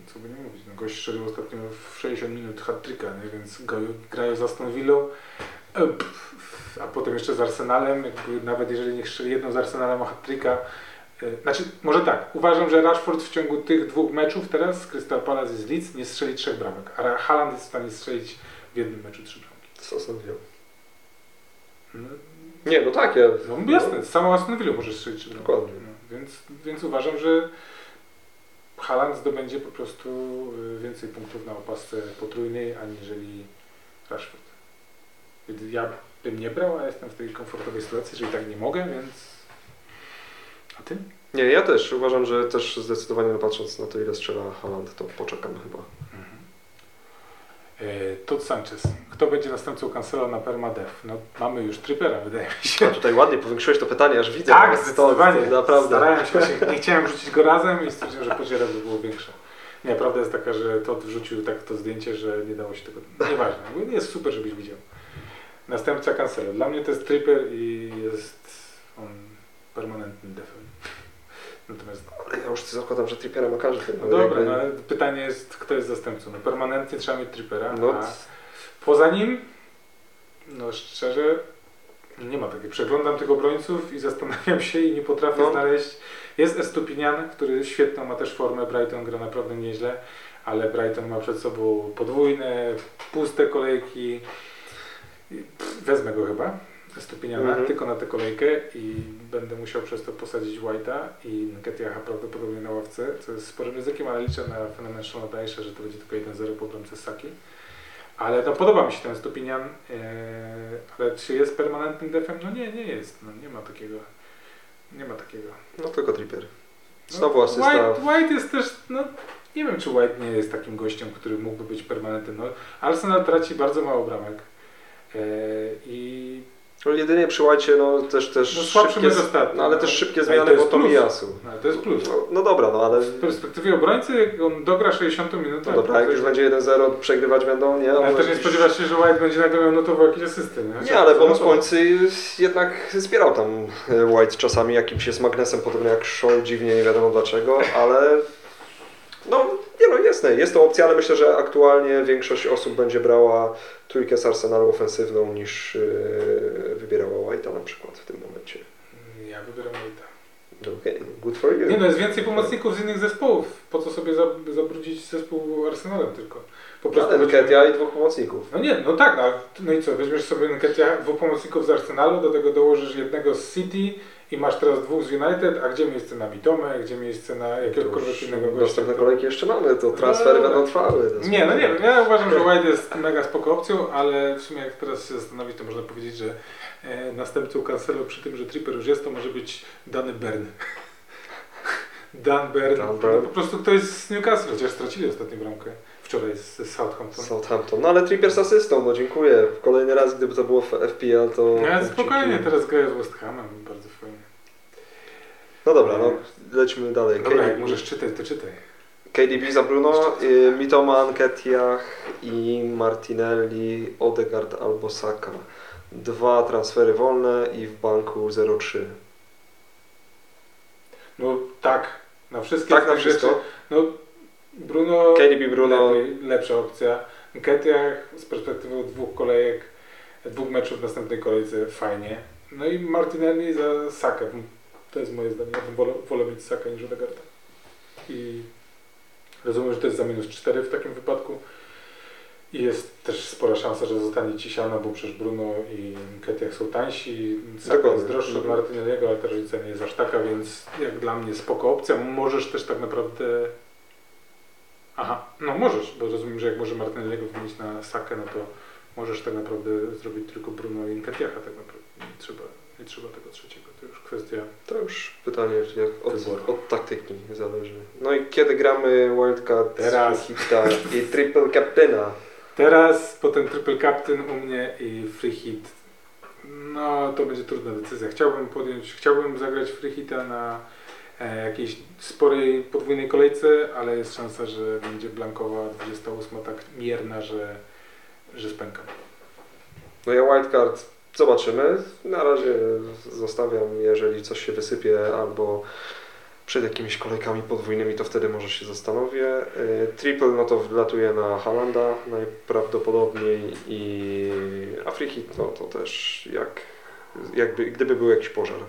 Co by nie mówić, no, gość strzelił ostatnio w 60 minut hat-tricka, nie? więc grają z Aston Villą, a potem jeszcze z Arsenalem, jakby nawet jeżeli nie strzeli jedną z Arsenalem o hat-tricka, e, znaczy może tak, uważam, że Rashford w ciągu tych dwóch meczów teraz z Crystal Palace i z Leeds nie strzeli trzech bramek, a Haaland jest w stanie strzelić w jednym meczu trzy bramki. Co sądziłem? No, Nie, no tak, ja... No jasne, z samą Aston możesz strzelić trzy bramki. Dokładnie. No, więc, więc uważam, że Haaland zdobędzie po prostu y, więcej punktów na opasce potrójnej, aniżeli Rashford. Ja bym nie brał, a jestem w tej komfortowej sytuacji, że i tak nie mogę, więc... A ty? Nie, ja też uważam, że też zdecydowanie no, patrząc na to, ile strzela Haaland, to poczekam chyba. Mhm. E, Todd Sanchez. Kto będzie następcą Cancelo na permadev? No mamy już Trippera, wydaje mi A się. tutaj ładnie powiększyłeś to pytanie, aż widzę. Tak, to- to- zdecydowanie. to Naprawdę. Starałem się, właśnie, nie chciałem wrzucić go razem i stwierdziłem, że podziera by było większe. Nie, prawda jest taka, że Todd wrzucił tak to zdjęcie, że nie dało się tego... Nieważne, bo jest super, żebyś widział. Następca Cancelo. Dla mnie to jest Tripper i jest on permanentnym defem. Natomiast Ale ja już zakładam, że Trippiera ma każdy. no dobra, jakby- no, ale pytanie jest, kto jest zastępcą. No, permanentnie trzeba mieć Trippera, No, a poza nim, no szczerze, nie ma takiej. Przeglądam tych obrońców i zastanawiam się i nie potrafię No. znaleźć. Jest Estupinian, który świetną ma też formę, Brighton gra naprawdę nieźle, ale Brighton ma przed sobą podwójne, puste kolejki. Pff, Wezmę go chyba, Estupiniana, Mhm. tylko na tę kolejkę i będę musiał przez to posadzić White'a i Nketiaha prawdopodobnie na ławce, co jest sporym ryzykiem, ale liczę na fenomen Shona Dyche'a, że to będzie tylko 1-0 po bramce Saki. Ale no, podoba mi się ten Stupinian, e, ale czy jest permanentnym defem? No nie, nie jest, no, nie ma takiego. Nie ma takiego. No tylko Trippier. No, Znowu asysta. White, White jest też, no nie wiem czy White nie jest takim gościem, który mógłby być permanentnym. No, Arsenal traci bardzo mało bramek e, i No, jedynie przy White'cie, no też, też no, szybkie, ostatni. no, ale też szybkie Ale zmiany, to bo jest to plus. Mijasu. No, ale to jest plus. No, no dobra, no ale W perspektywie obrońcy, jak on dogra 60 minut, no dobra, jak już będzie 1-0, przegrywać będą, nie? ale No, też nie spodziewasz się, że White będzie nagle miał notował jakieś asysty. Nie, Nie, ale bonus No, pońcy jednak zbierał tam e, White czasami jakimś jest magnesem, podobnie jak Shaw, dziwnie, nie wiadomo dlaczego, ale no nie no jest, jest to opcja, ale myślę, że aktualnie większość osób będzie brała trójkę z Arsenalu ofensywną niż e, wybierała White'a na przykład w tym momencie. Ja wybieram White'a. Okay, good for you. Nie no, jest więcej pomocników z innych zespołów. Po co sobie za- zabrudzić zespół Arsenalem tylko? Po prostu Ale Nketia i dwóch pomocników. No nie, no tak, no, no i co, weźmiesz sobie Nketia, dwóch pomocników z Arsenalu, do tego dołożysz jednego z City i masz teraz dwóch z United, a gdzie miejsce na Bitomę, gdzie miejsce na jakiegokolwiek innego gościa? Następne kolejki jeszcze mamy, to transfery No, będą trwały. Nie, no nie wiem, ja uważam, że White jest mega spoko opcją, ale w sumie jak teraz się zastanowić, to można powiedzieć, że e, następcą Cancelo przy tym, że Tripper już jest, to może być Dany Bern. Dan Bern. Dan No, Burn. po prostu ktoś z Newcastle, chociaż stracili ostatnią bramkę wczoraj z, Southampton. Southampton. No ale Trippier z asystą, no dziękuję. Kolejny raz, gdyby to było w FPL, to... No, spokojnie, teraz grają z West Hamem, bardzo. No dobra, no lecimy dalej. Dobra, jak KDB, możesz czytać, to czytaj. KDB za Bruno, y, Mitoma, Nketiah i Martinelli, Odegaard albo Saka. Dwa transfery wolne i w banku 0,3. No tak, na wszystkie Tak na wszystko. Rzeczy, no Bruno, KDB Bruno, lepiej, lepsza opcja. Nketiah z perspektywy dwóch kolejek, dwóch meczów w następnej kolejce fajnie. No i Martinelli za Sakę. To jest moje zdanie. Ja bym wolę, wolę mieć Sakę niż Odegaarda. I rozumiem, że to jest za minus 4 w takim wypadku. I jest też spora szansa, że zostanie Cisiana, bo przecież Bruno i Nketiah są tańsi. Saka jest droższy od. Martinelliego, ale ta różnica nie jest aż taka, więc jak dla mnie spoko opcja. Możesz też tak naprawdę... Aha, no możesz, bo rozumiem, że jak może Martinelliego wymienić na Sakę, no to możesz tak naprawdę zrobić tylko Bruno i Nketiaha tak naprawdę. Nie trzeba, nie trzeba tego trzeciego. To już kwestia... to już pytanie od, Wyboru. od taktyki zależy. No i kiedy gramy Wildcard, Teraz. Hita i Triple Captaina? Teraz potem triple captain u mnie i free hit. No to będzie trudna decyzja. Chciałbym podjąć, chciałbym zagrać free hita na e, jakiejś sporej podwójnej kolejce, ale jest szansa, że będzie blankowa 28 tak mierna, że, że spękam. No ja wildcard zobaczymy. Na razie zostawiam, jeżeli coś się wysypie albo przed jakimiś kolejkami podwójnymi, to wtedy może się zastanowię. Y, Triple no to wlatuje na Halanda najprawdopodobniej i a free hit no to też jak, jakby, gdyby był jakiś pożar.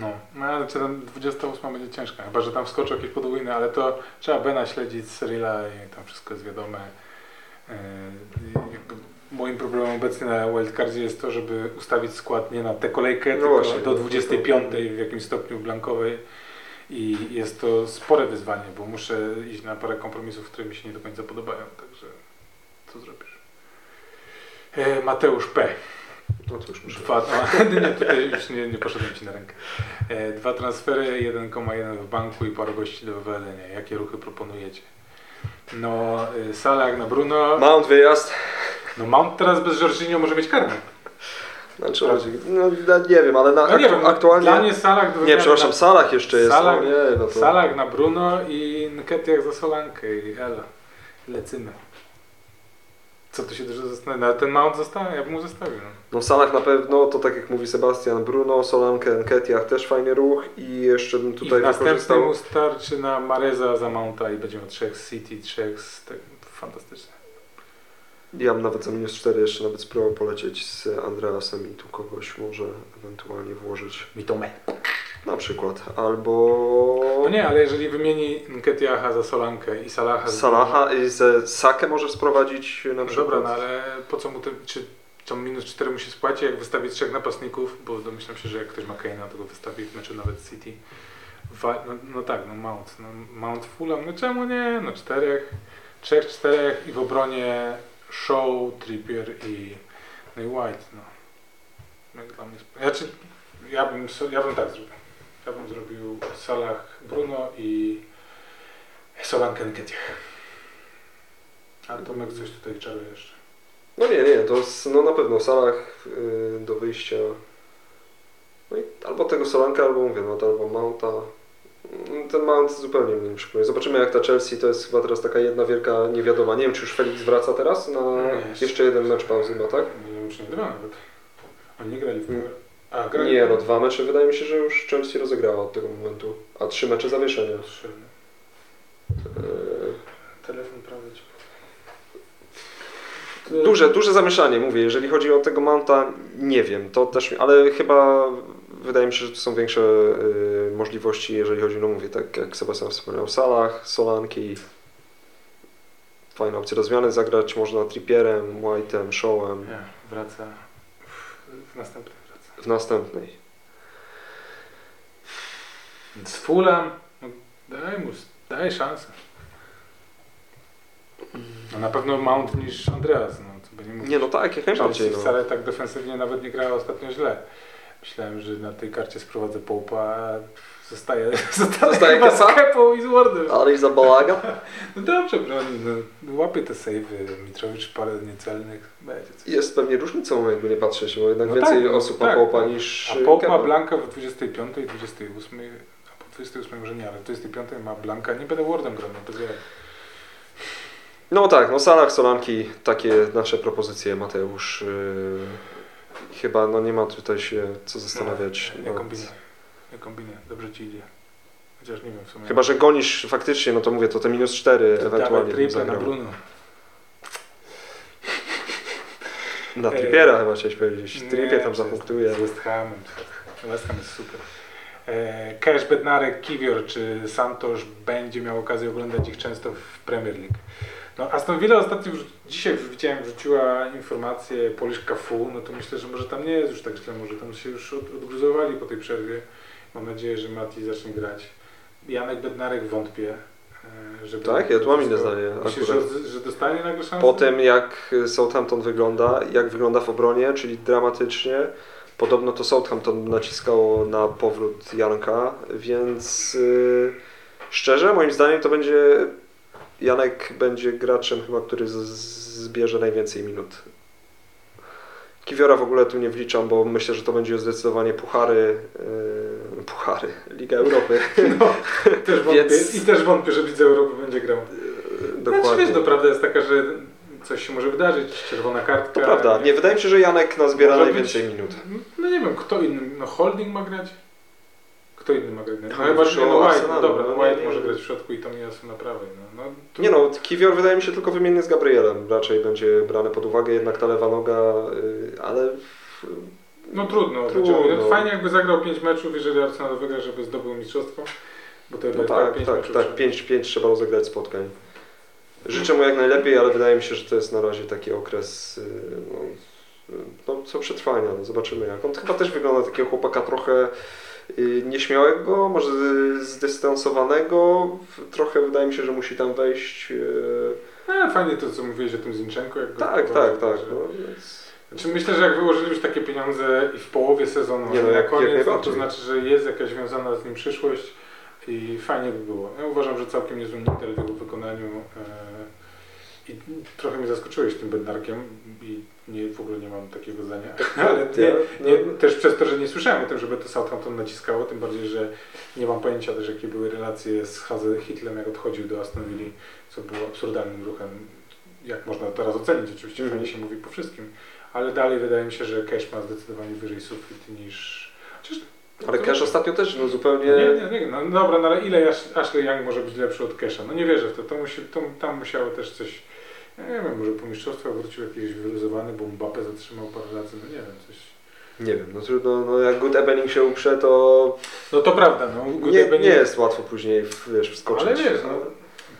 No, no ale czy tam 28 będzie ciężka, chyba że tam wskoczą jakieś podwójne, ale to trzeba Bena śledzić Cyrilla i tam wszystko jest wiadome. Yy, jakby moim problemem obecnie na wildcardzie jest to, żeby ustawić skład nie na tę kolejkę, No tylko właśnie, do no, 25 w jakimś stopniu blankowej i jest to spore wyzwanie, bo muszę iść na parę kompromisów, które mi się nie do końca podobają, także co zrobisz? E, Mateusz P. No to już muszę. Dwa, no, nie, tutaj już nie, nie poszedłem Ci na rękę. E, dwa transfery, 1,1 w banku i paru gości do wywalenia. Jakie ruchy proponujecie? No, y, Salah na Bruno. Mount wyjazd. No Mount teraz bez Jorginho może mieć karne. Znaczy, no, no, nie wiem, ale na, No nie aktu- wiem, aktualnie... Dla mnie Salah do Nie, przepraszam, na, Salah jeszcze jest. Salah- no nie, no to... Salah na Bruno i Nketiah za Solankę i elo. Lecymy. Co tu się dużo zastanawiać? No, ale ten Mount został, ja bym mu zostawił. No. No Salah na pewno, to tak jak mówi Sebastian, Bruno, Solankę, Nketiah też fajny ruch i jeszcze bym Tutaj I wykorzystał... mu starczy na Mareza za Mounta i będziemy trzech z City, trzech z... Tak, fantastycznie. Ja bym nawet za minus 4 jeszcze nawet spróbował polecieć z Andreasem i tu kogoś może ewentualnie włożyć Mitome. na przykład. Albo No nie, ale jeżeli wymieni Nketiaha za Solankę i Salaha za... Salaha i ze Sakę może sprowadzić na przykład. dobra, no ale po co mu ten... Czy to minus 4 mu się spłaci, jak wystawi trzech napastników? Bo domyślam się, że jak ktoś ma Kane'a, to go wystawi w meczu nawet City. Wa- no, no tak, no Mount. No, Mount Fulham, no czemu nie? No czterech, trzech, czterech i w obronie Show, Trippier i, no i White, no. Dla mnie sp- ja, bym, ja bym tak zrobił. Ja bym zrobił Salah Bruno i Solankę Nketiah. A Tomek coś tutaj czaruje jeszcze. No nie, nie, to no na pewno w salach y, do wyjścia. No i albo tego Solanka, albo mówię, no albo Mounta. Ten Mount zupełnie mnie nie przekonuje. Zobaczymy jak ta Chelsea to jest chyba teraz taka jedna wielka niewiadoma. Nie wiem czy już Felix wraca teraz na jeszcze- jeden mecz pauzy ma, tak? Nie wiem, czy nie dwa nawet. Oni nie grali w. A, grali Nie, no dwa mecze wydaje mi się, że już Chelsea rozegrała od tego momentu. A trzy mecze zawieszenia. Trzy. Yy, Telefon prawie ci. Duże, duże zamieszanie, mówię, jeżeli chodzi o tego Mounta, nie wiem, to też, ale chyba wydaje mi się, że tu są większe y, możliwości, jeżeli chodzi, no mówię, tak jak Sebastian wspomniał, Salah, Solanki, fajna opcja do zmiany, zagrać można Trippierem, White'em, Showem Nie, wraca w, następnym wraca. w następnej. Z Fulham, no, daj mu, daj szansę. No na pewno Mount niż Andreas, no to by nie mówić. Nie, no tak, jak najbardziej, no. wcale tak defensywnie nawet nie grała ostatnio źle. Myślałem, że na tej karcie sprowadzę Połpa, a zostaje, zostaje, Zostaje chyba z Kepą i z Wardem. Ale i za bałagan? No dobrze broni, no, łapie te sejwy, Mitrowicz parę niecelnych, będzie coś. Jest pewnie różnicą, jakby nie patrzeć, bo jednak No więcej tak, osób ma tak. Popa niż A Pope ma. Blanka w 25 i 28, a po 28 może nie, ale w 25 ma Blanka, nie będę Wardem grał, no to wie. No tak, no Salah, Solanki, takie nasze propozycje, Mateusz. Yy, chyba no nie ma tutaj się co zastanawiać. Nie nad- kombinuj, nie kombinuj, dobrze ci idzie. Chociaż nie wiem w sumie. Chyba, że gonisz faktycznie, no to mówię, to te minus 4 Dawaj ewentualnie triple na. Bruno. Na. Trippiera chyba chciałeś powiedzieć. Nie, Trippier tam zapunktuje. Z West Hamem. West Ham jest super. E, Cash, Bednarek, Kiwior czy Santos będzie miał okazję oglądać ich często w Premier League. No, Aston Villa ostatnio, dzisiaj widziałem, wrzuciła informację Polish Cafu, no to myślę, że może tam nie jest już tak źle, może tam się już od, odgruzowali po tej przerwie. Mam nadzieję, że Mati zacznie grać. Janek Bednarek wątpię. e, Żeby Tak, ja tu mam inne zdanie Myślisz, że, że dostanie nagle szansę? Po tym jak Southampton wygląda, jak wygląda w obronie, czyli dramatycznie, podobno to Southampton naciskało na powrót Janka, więc yy, szczerze moim zdaniem to będzie Janek będzie graczem chyba, który z, zbierze najwięcej minut. Kiwiora w ogóle tu nie wliczam, bo myślę, że to będzie zdecydowanie puchary, yy, puchary, Liga Europy. No, też wątpię. Więc- I też wątpię, że widzę Europy będzie grał. Yy, Znaczy, Dokładnie. wiesz, no, prawda jest taka, że coś się może wydarzyć, czerwona kartka. To prawda. Nie, wydaje mi się, że Janek nazbiera najwięcej być- minut. No nie wiem, kto inny, no Holding ma grać? Kto inny ma grać? No No, chyba, że no, White, no dobra, no no, White może grać w środku i Tomiyasu na prawej. No, no, tu- Nie no, Kiwior wydaje mi się tylko wymiennie z Gabrielem. Raczej będzie brane pod uwagę jednak ta lewa noga, yy, ale No trudno, Trudno. trudno. Fajnie jakby zagrał 5 meczów, jeżeli Arsenal wygra, żeby zdobył mistrzostwo. Bo to no tak, pięć tak, meczów tak, trzeba- 5-5 trzeba rozegrać spotkań. Życzę mu jak najlepiej, ale wydaje mi się, że to jest na razie taki okres yy, no, yy, no, co przetrwania. No, zobaczymy jak. On chyba też wygląda takiego chłopaka trochę nieśmiałego, może zdystansowanego. Trochę wydaje mi się, że musi tam wejść. Yy, A, fajnie to, co mówiłeś o tym Zinczenko. Jak go tak, tak, tak. że- No, więc... Znaczy myślę, że jak wyłożyli już takie pieniądze i w połowie sezonu, Nie no, na jak- jak koniec, no to znaczy, że jest jakaś związana z nim przyszłość i fajnie by było. Ja uważam, że całkiem niezły Inter w jego wykonaniu e, i trochę mnie zaskoczyłeś tym Bednarkiem i nie, w ogóle nie mam takiego zdania, ale nie, nie, też przez to, że nie słyszałem o tym, żeby to Southampton naciskało, tym bardziej, że nie mam pojęcia też jakie były relacje z Haze Hitlem, jak odchodził do Aston Villa, co było absurdalnym ruchem. jak można teraz ocenić, oczywiście fajnie się mówi po wszystkim, ale dalej wydaje mi się, że Cash ma zdecydowanie wyżej sufit niż... Chociaż Ale Cash ostatnio też no, zupełnie... nie, nie, nie, no dobra, no ale ile Ash- Ashley Young może być lepszy od Casha? No nie wierzę w to, to, musi, to tam musiało też coś, ja nie wiem, może po mistrzostwach wrócił jakiś wyluzowany, bo Mbappe zatrzymał parę razy, no nie wiem, coś... Nie wiem, no trudno, no jak Good Evening się uprze, to No to prawda, no. Good nie, Evening- nie jest łatwo później, wiesz, wskoczyć. Ale wiesz, no,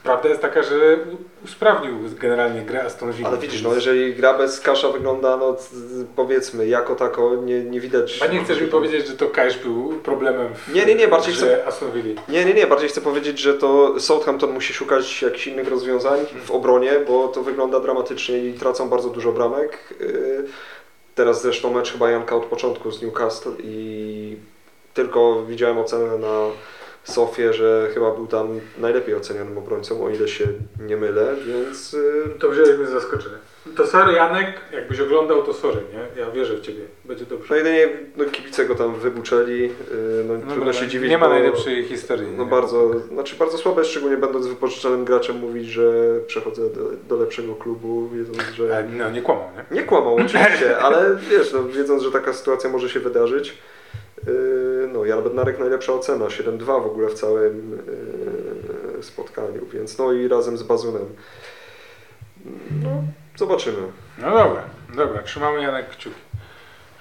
prawda jest taka, że usprawnił generalnie grę Aston Villa. Ale widzisz, no jeżeli gra bez kasza wygląda, no powiedzmy, jako tako nie, nie widać... A nie chcesz mi powiedzieć, że to Cash był problemem w Nie, nie, nie, bardziej chcę- Aston Villa. Nie, nie, nie, bardziej chcę powiedzieć, że to Southampton musi szukać jakichś innych rozwiązań w obronie, bo to wygląda dramatycznie i tracą bardzo dużo bramek. Yy, Teraz zresztą mecz chyba Janka od początku z Newcastle i tylko widziałem ocenę na Sofię, że chyba był tam najlepiej ocenianym obrońcą, o ile się nie mylę, więc yy, To mnie z zaskoczenia. To sorry Janek, jakbyś oglądał, to sorry, nie? Ja wierzę w Ciebie, będzie dobrze. no jedynie no, kibice go tam wybuczeli, yy, no, Dobra, trudno się no, dziwić. nie ma bo- najlepszej historii. No nie? bardzo, znaczy bardzo słabe, szczególnie będąc wypożyczonym graczem mówić, że przechodzę do, do lepszego klubu, wiedząc, Ale, że... no nie kłamał, nie? Nie kłamał oczywiście, ale wiesz, no, wiedząc, że taka sytuacja może się wydarzyć. Yy, no, Jan Bednarek najlepsza ocena, 7-2 w ogóle w całym yy, spotkaniu, więc no i razem z Bazunem. No, zobaczymy. No dobra, dobra, trzymamy Janek kciuki,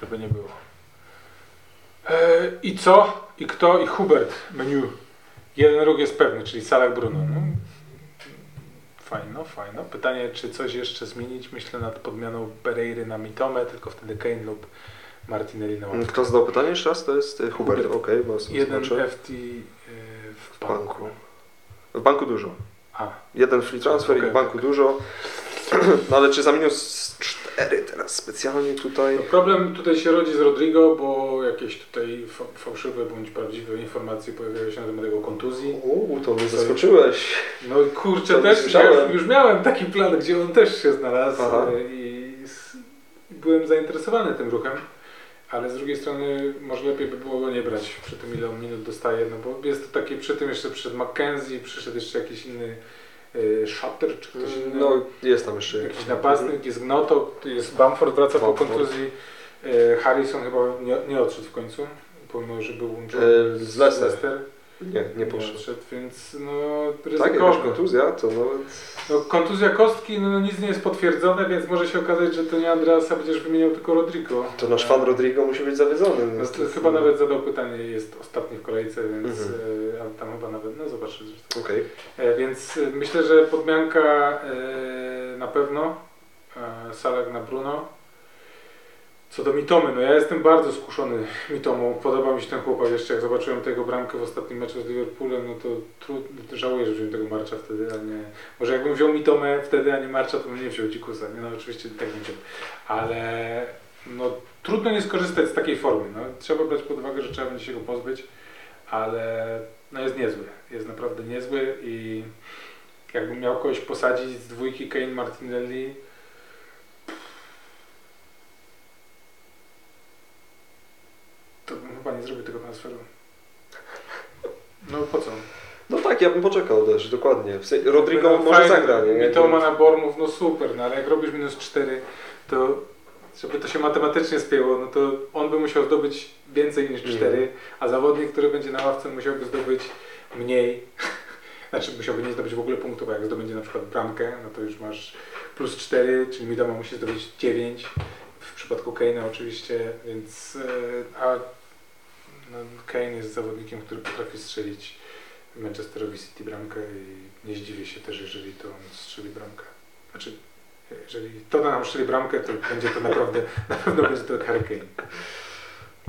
żeby nie było. E, I co? I kto? I Hubert, menu. Jeden róg jest pewny, czyli Salah Bruno. No. Fajno, fajno. Pytanie, czy coś jeszcze zmienić? Myślę nad podmianą Pereiry na Mitome, tylko wtedy Kane lub Martinelli na ławce. Kto zadał pytanie jeszcze raz? To jest yy, Hubert, Hubert. okej, bo sobie Jeden. FT e, w banku. banku. W banku dużo. A, Jeden free transfer i Okej. w banku dużo. No ale czy za minus 4 teraz specjalnie tutaj? No problem tutaj się rodzi z Rodrigo, bo jakieś tutaj fa- fałszywe bądź prawdziwe informacje pojawiały się na temat jego kontuzji. Uuu, to mnie zaskoczyłeś. No i kurczę, To też ja już miałem taki plan, gdzie on też się znalazł Aha. e, i byłem zainteresowany tym ruchem, ale z drugiej strony może lepiej by było go nie brać przy tym ile on minut dostaje, no bo jest to taki, przy tym jeszcze przyszedł McKenzie, przyszedł jeszcze jakiś inny e, Shutter czy ktoś inny. No jest tam jeszcze Jakiś napastnik, jest Gnoto, jest Bamford, wraca po Bamford. kontuzji. E, Harrison chyba nie, nie odszedł w końcu, pomimo że był łączony z Leicester. Nie, nie poszedł. odszedł, więc no Tak, jakaś kontuzja, to nawet... No, kontuzja kostki, no nic nie jest potwierdzone, więc może się okazać, że to nie Andreasa będziesz wymieniał tylko Rodrigo. To nasz fan Rodrigo musi być zawiedzony. No, to chyba nawet zadał pytanie, jest ostatni w kolejce, więc Mhm. e, a tam chyba nawet, no zobaczysz zresztą. Okej. E, więc e, myślę, że podmianka na pewno, Salak na Bruno. Co do Mitomy, no ja jestem bardzo skuszony Mitomą. Podoba mi się ten chłopak. Jeszcze jak zobaczyłem tego bramkę w ostatnim meczu z Liverpoolem, no to trudno, żałuję, że wziąłem tego Marcza wtedy, a nie... Może jakbym wziął Mitomę wtedy, a nie Marcza, to bym nie wziął Dzikusa. Nie, no oczywiście tak nie. Ale no, trudno nie skorzystać z takiej formy. No, trzeba brać pod uwagę, że trzeba będzie się go pozbyć, ale no jest niezły. Jest naprawdę niezły i jakbym miał kogoś posadzić z dwójki Kane Martinelli, to bym chyba nie zrobił tego transferu. No po co? No tak, ja bym poczekał też, dokładnie. Rodrigo No, może fajnie, zagra, nie? I to ma na Bormów, no super, no ale jak robisz minus 4, to żeby to się matematycznie spięło, no to on by musiał zdobyć więcej niż 4, Mhm. a zawodnik, który będzie na ławce musiałby zdobyć mniej. Znaczy musiałby nie zdobyć w ogóle punktów, a jak zdobędzie na przykład bramkę, no to już masz plus 4, czyli Midoma musi zdobyć 9. W przypadku Kane'a oczywiście, więc e, a Kane jest zawodnikiem, który potrafi strzelić Manchesterowi City bramkę i nie zdziwię się też, jeżeli to on strzeli bramkę. Znaczy, jeżeli to nam strzeli bramkę, to będzie to naprawdę, na pewno będzie to Harry Kane.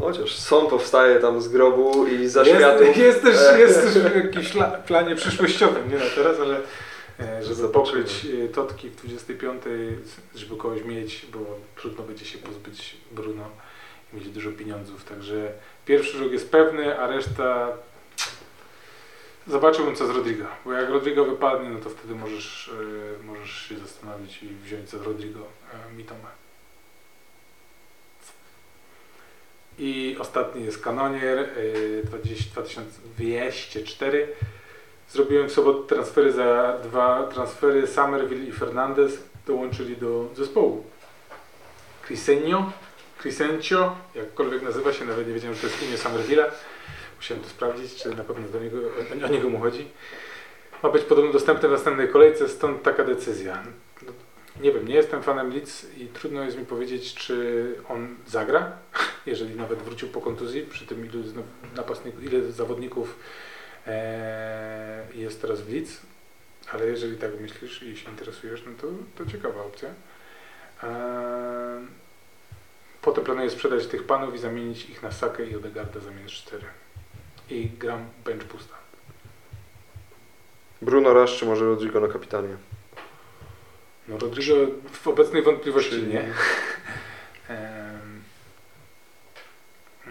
Chociaż Son powstaje tam z grobu i za światów. Jest, jest, też, jest też w jakimś la- planie przyszłościowym, nie na teraz, ale e, żeby pokryć e, Totki w 25, żeby kogoś mieć, bo trudno będzie się pozbyć Bruno i mieć dużo pieniądzów, także pierwszy róg jest pewny, a reszta zobaczyłbym co z Rodrigo, bo jak Rodrigo wypadnie, no to wtedy możesz, e, możesz się zastanowić i wziąć za Rodrigo e, Mitoma. I ostatni jest Kanonier y, 20, 2204. Zrobiłem w sobotę transfery za dwa transfery Somerville i Fernandez. dołączyli do zespołu. Crisenio, Crisencio, jakkolwiek nazywa się, nawet nie wiedziałem, że to jest imię Somerville'a. Musiałem to sprawdzić, czy na pewno do niego, o, niego mu chodzi. Ma być podobno dostępny w następnej kolejce, stąd taka decyzja. No, nie wiem, nie jestem fanem Leeds i trudno jest mi powiedzieć, czy on zagra, jeżeli nawet wrócił po kontuzji, przy tym ilu napastników, ile zawodników e, jest teraz w Leeds. Ale jeżeli tak myślisz i się interesujesz, no to, to ciekawa opcja. E, potem planuję sprzedać tych panów i zamienić ich na Sakę i Odegarda zamiast 4. I gram bench pusta. Bruno Rasz czy może Rodrigo na kapitanie? No Rodrigo w obecnej wątpliwości Czyli- nie.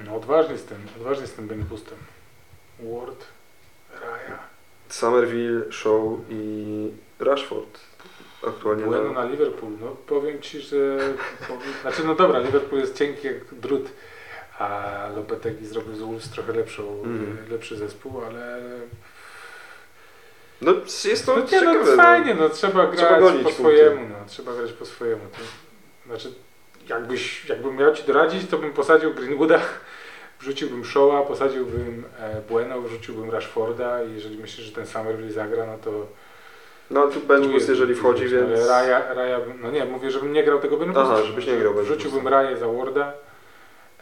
No odważny z tym, odważny tym bench pustem. Ward, Raya, Somerville, Shaw i Rashford. Aktualnie Bueno na... Liverpool. No powiem Ci, że... Znaczy no dobra, Liverpool jest cienki jak drut, a Lopetegui zrobił z Wolves trochę lepszą, Mhm. lepszy zespół, ale... No jest to No nie, ciekawe. no fajnie, no trzeba grać Trzeba po punkty. swojemu, no trzeba grać po swojemu. To, znaczy, jakbyś, jakbym miał Ci doradzić, to bym posadził Greenwooda, wrzuciłbym Shaw'a, posadziłbym e, Bueno, wrzuciłbym Rashforda i jeżeli myślisz, że ten Somerville zagra, no to... No tu bench boost jeżeli wchodzi, no, więc... Raja, Raja, no nie, mówię, żebym nie grał tego bench Aha, boosta. żebyś nie grał bench boosta. Raję za Warda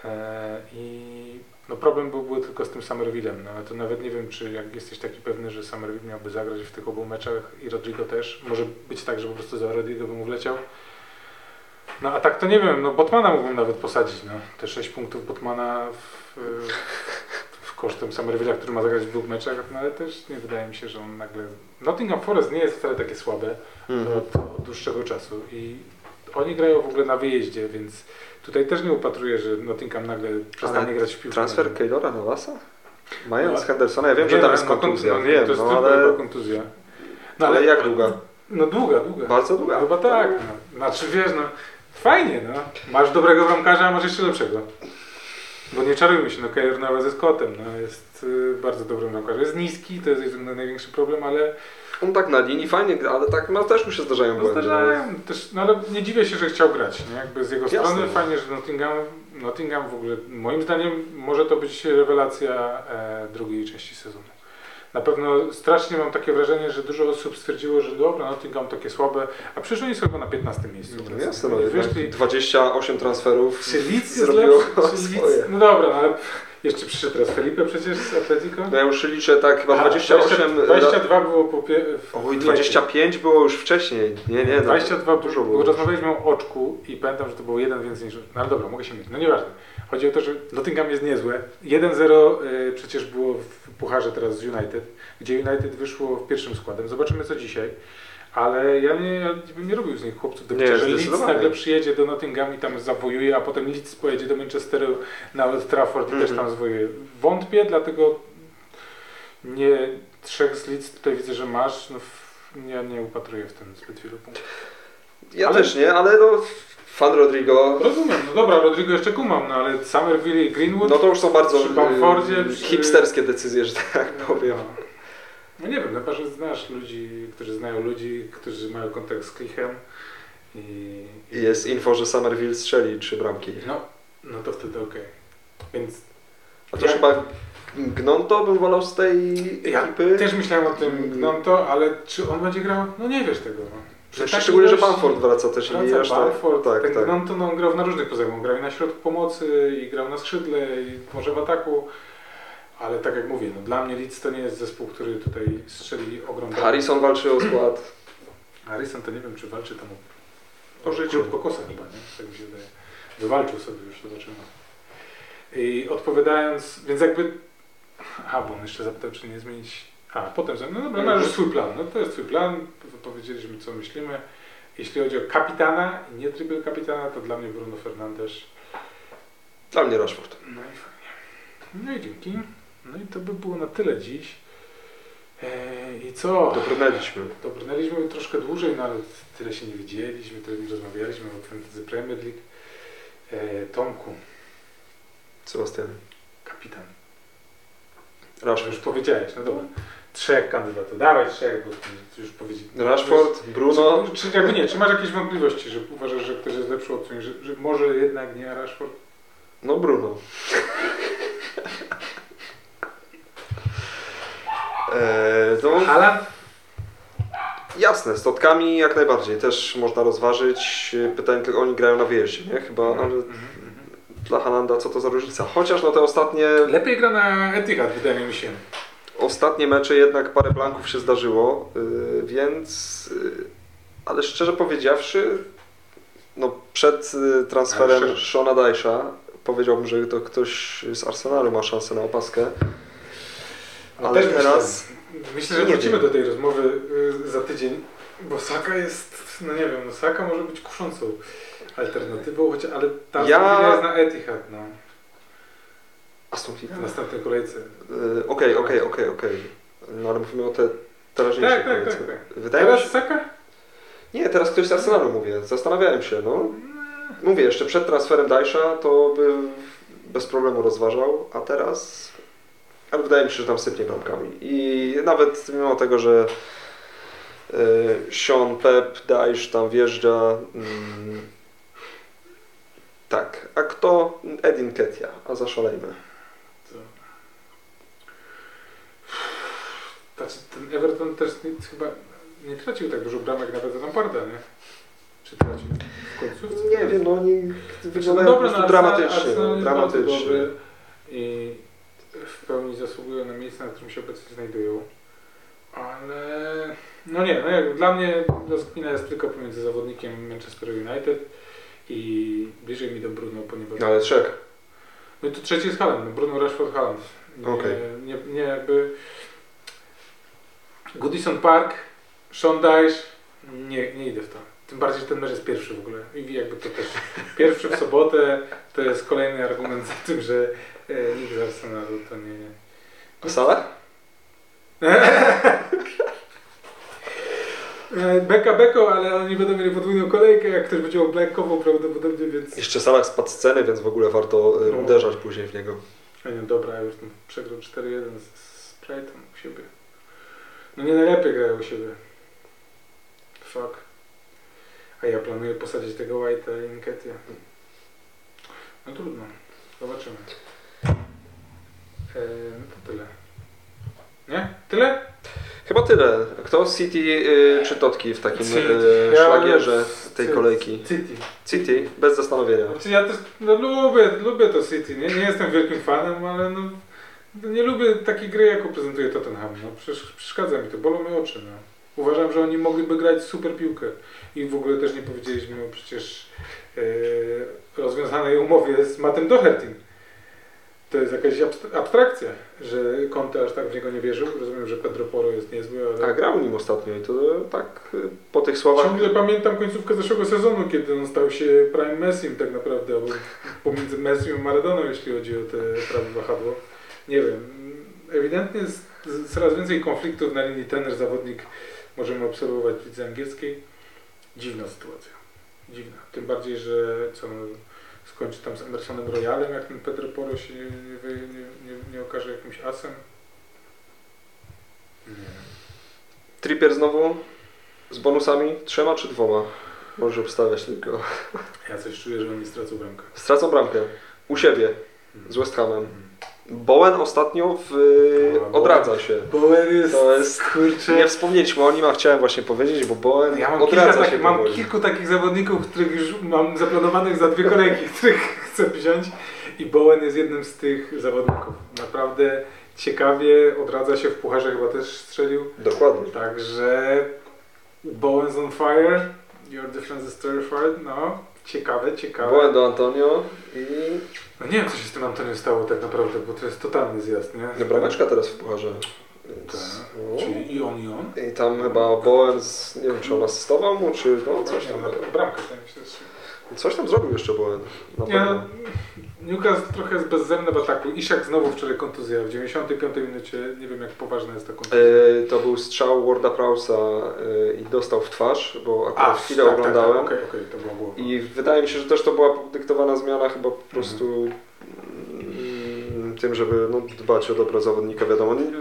e, i no problem byłby tylko z tym Somervillem, no ale to nawet nie wiem, czy jak jesteś taki pewny, że Somerville miałby zagrać w tych obu meczach i Rodrigo też. Może być tak, że po prostu za Rodrigo by mu wleciał. No a tak to nie wiem, no Botmana mógłbym nawet posadzić, no. Te 6 punktów Botmana w, w kosztem Somerville'a, który ma zagrać w dwóch meczach, no ale też nie wydaje mi się, że on nagle... Nottingham Forest nie jest wcale takie słabe Mhm. od, od dłuższego czasu i oni grają w ogóle na wyjeździe, więc tutaj też nie upatruję, że Nottingham nagle przestanie Ale grać w piłkę. Transfer Keylora na Lasa? Mając No, Hendersona, ja wiem, Nie, że tam no, jest no, kontuzja, no, wiem, to jest no ale... kontuzja. No, Ale jak długa? No długa, długa. Bardzo długa. Chyba tak. No. Znaczy wiesz, no fajnie, no. Masz dobrego bramkarza, a masz jeszcze lepszego. Bo nie czarujmy się, no Keylor nawet ze Scottem, no jest y, bardzo dobrym bramkarzem. Jest niski, to jest największy problem, ale On tak na linii fajnie gra, ale tak no, też mu się zdarzają no, błędy. zdarzają też, no ale nie dziwię się, że chciał grać, nie? Jakby z jego Jasne. strony fajnie, że Nottingham, Nottingham w ogóle, moim zdaniem może to być rewelacja e, drugiej części sezonu. Na pewno strasznie mam takie wrażenie, że dużo osób stwierdziło, że dobra, Nottingham takie słabe, a przecież oni są chyba na 15 miejscu. No jasne, no jednak wyszli, 28 transferów czy Leeds jest zrobiło swoje. No dobra, no ale jeszcze przyszedł teraz Felipe przecież z Atletico. No ja już liczę tak chyba A, 28... 22 było po pie, Oj, lecie. 25 było już wcześniej. Nie, nie, no, 22 dużo dużo było. Rozmawialiśmy o oczku i pamiętam, że to było jeden więcej niż. No ale dobra, mogę się mylić. No nieważne. Chodzi o to, że Nottingham jest niezłe. 1-0 y, przecież było w pucharze teraz z United, gdzie United wyszło w pierwszym składem. Zobaczymy co dzisiaj. Ale ja nie, ja bym nie robił z nich chłopców do picia, że Leeds nagle przyjedzie do Nottingham i tam zawojuje, a potem Leeds pojedzie do Manchesteru na Old Trafford i też Mhm. tam zwojuje. Wątpię, dlatego nie trzech z Leeds tutaj widzę, że masz. No, ja nie upatruję w tym zbyt wielu punktów. Ja Ale- też nie, ale no fan Rodrigo, Rozumiem, no dobra, Rodrigo jeszcze kumam, no ale Somerville i Greenwood... no to już są bardzo Przy Bamfordzie, przy- hipsterskie decyzje, że tak powiem. No, no nie wiem, chyba, że znasz ludzi, którzy znają ludzi, którzy mają kontakt z Klichem i... I jest info, że Somerville strzeli trzy bramki. No, no to wtedy okej. Więc A to Ja- chyba Gnonto bym wolał z tej ja ekipy. też myślałem o tym Gnonto, ale czy on będzie grał? No nie wiesz tego. Takiej szczególnie, że Bamford wraca też i Wraca reszta. Bamford, tak, ten tak. Gnonto no, on grał na różnych pozycjach. On grał i na środku pomocy, i grał na skrzydle, i może w ataku. Ale tak jak mówię, no, dla mnie Leeds to nie jest zespół, który tutaj strzeli ogrom. Harrison walczy o skład. Harrison to nie wiem, czy walczy tam o, życiu. klub kokosa chyba, nie? Tak mi się wydaje. Wywalczył sobie już, zobaczymy. I odpowiadając, więc jakby... A, bo on jeszcze zapytał, czy nie zmienić... A, potem, że- no dobra, masz już swój plan. No to jest twój plan, powiedzieliśmy, co myślimy. Jeśli chodzi o kapitana i nie triple kapitana, to dla mnie Bruno Fernandes. Dla mnie Rashford. No i fajnie. No i dzięki. No i to by było na tyle dziś. Eee, I co? Dobrnęliśmy. Dobrnęliśmy troszkę dłużej, no ale tyle się nie widzieliśmy, tyle nie rozmawialiśmy o Fantasy Premier League. E, Tomku, Sebastian. kapitan. Rashford. Już powiedziałeś, no dobra. Trzech kandydatów. Dawaj trzech, bo już powiedzieć. Rashford, Bruno. Czy, czy, jakby nie, czy masz jakieś wątpliwości, że uważasz, że ktoś jest lepszy od że, że może jednak nie Rashford? No Bruno. Eee, no, Haaland? jasne, z Totkami jak najbardziej też można rozważyć. Pytanie tylko, oni grają na wyjeździe, nie? Chyba, ale Mhm, mhm. dla Hananda co to za różnica? Chociaż no te ostatnie, Lepiej gra na Etihad, wydaje mi się. Ostatnie mecze jednak parę blanków się zdarzyło, yy, więc... Yy, ale szczerze powiedziawszy, no przed yy, transferem. Shona Dajsza powiedziałbym, że to ktoś z Arsenalu ma szansę na opaskę. No Ale teraz- Myślę, myślę że wrócimy wiem. do tej rozmowy y, za tydzień, bo Saka jest, no nie wiem, no Saka może być kuszącą alternatywą, chociaż, ale ta ja... jest na Etihad, no, Aston Villa? w następnej kolejce. Yy, Okej, okej, okej, okej. No ale mówimy o te teraźniejszej Tak, tak, tak, tak. Wydaje mi Teraz się... Saka? Nie, teraz ktoś z Arsenalu mówię. Zastanawiałem się, no. Mówię, jeszcze przed transferem Dajsza to by bez problemu rozważał, a teraz... Ale wydaje mi się, że tam sypnie bramkami. I nawet mimo tego, że y, Sean, Pep, Dajsz tam wjeżdża... Mm, tak, a kto? Edin Ketia, a zaszalejmy. Znaczy, ten Everton też nic, chyba nie tracił tak dużo bramek nawet za Lamparda, nie? Czy tracił w końcówce? Nie wiem, no oni Znaczy, wyglądają no po dobra, prostu no, dramatycznie. No, dramatycznie. I w pełni zasługują na miejsce, na którym się obecnie znajdują. Ale no nie, no jak dla mnie rozkmina jest tylko pomiędzy zawodnikiem Manchester United i bliżej mi do Bruno, ponieważ No, ale trzech. no i to trzeci jest Haaland, no Bruno Rashford Haaland. Nie, Okej. nie, nie jakby Goodison Park, Dyche, nie, nie idę w to. Tym bardziej, że ten mecz jest pierwszy w ogóle. I jakby to też pierwszy w sobotę to jest kolejny argument za tym, że e, nikt z Arsenalu to nie... A Salah? E, Beka beko, ale oni będą mieli podwójną kolejkę, jak ktoś będzie oblankował prawdopodobnie, więc... Jeszcze Salah spadł z sceny, więc w ogóle warto y, No. uderzać później w niego. A nie, dobra, Everton przegrał 4-1 z, z Brighton u siebie. No nie najlepiej grają u siebie. Fuck. A ja planuję posadzić tego White'a i Nketiah. No trudno. Zobaczymy. Eee, no to tyle. Nie? Tyle? Chyba tyle. Kto z City y, czy Totki w takim City. y, Ja szlagierze tej kolejki? City. City, bez zastanowienia. Znaczy ja też no, lubię, lubię to City, nie? nie jestem wielkim fanem, ale no, no, nie lubię takiej gry, jaką prezentuje Tottenham. No, przecież przeszkadza mi to, bolą mi oczy. No. Uważam, że oni mogliby grać super piłkę. I w ogóle też nie powiedzieliśmy o przecież e, rozwiązanej umowie z Mattem Doherty. To jest jakaś abst- abstrakcja, że Conte aż tak w niego nie wierzył. Rozumiem, że Pedro Poro jest niezły, ale... A grał nim ostatnio i to tak y, po tych słowach. Ciągle pamiętam końcówkę zeszłego sezonu, kiedy on stał się prime Messim tak naprawdę, albo pomiędzy Messim a Maradoną, jeśli chodzi o te prawe wahadło. Nie wiem. Ewidentnie z coraz więcej konfliktów na linii trener-zawodnik możemy obserwować w lidze angielskiej. Dziwna sytuacja. Dziwna. Tym bardziej, że co skończy tam z Emersonem Royalem, jak ten Pedro Poro się nie, nie, nie, nie, okaże jakimś asem. Nie. Trippier znowu z bonusami trzema czy dwoma? Możesz obstawiać tylko. Ja coś czuję, że oni stracą bramkę. Stracą bramkę. U siebie. Z West Hamem. Bowen ostatnio w, A, odradza się. Bowen jest, To jest- kurczę... Nie wspomnieliśmy o nim, a chciałem właśnie powiedzieć, bo Bowen Ja mam, kilka, odradza tak, się mam powoli. kilku takich zawodników, których już mam zaplanowanych za dwie kolejki, których chcę wziąć i Bowen jest jednym z tych zawodników. Naprawdę ciekawie odradza się w pucharze, chyba też strzelił. Dokładnie. Także Bowen's on fire, your defense is terrified, no ciekawe, ciekawe. Bowen do Antonio i No nie wiem co się z tym Antonio stało tak naprawdę, bo to jest totalny zjazd, nie? no, brameczka teraz w pucharze. Więc, Tak. Czyli i on, i on. I tam chyba Bowen, z, nie wiem czy on asystował mu, czy no, coś tam. na bramkę, tak myślę, że... Coś tam zrobił jeszcze Bowen. Na pewno. no, Newcastle trochę jest bezzemny w ataku. Isiak znowu wczoraj kontuzja w 95 minucie. Nie wiem jak poważna jest ta kontuzja. E, to był strzał Warda Prausa e, i dostał w twarz, bo akurat chwilę tak, oglądałem. Tak, tak, okej, okej, to było głowa. I wydaje mi się, że też to była podyktowana zmiana chyba po prostu mm, tym, żeby no, dbać o dobro zawodnika, wiadomo. Nie-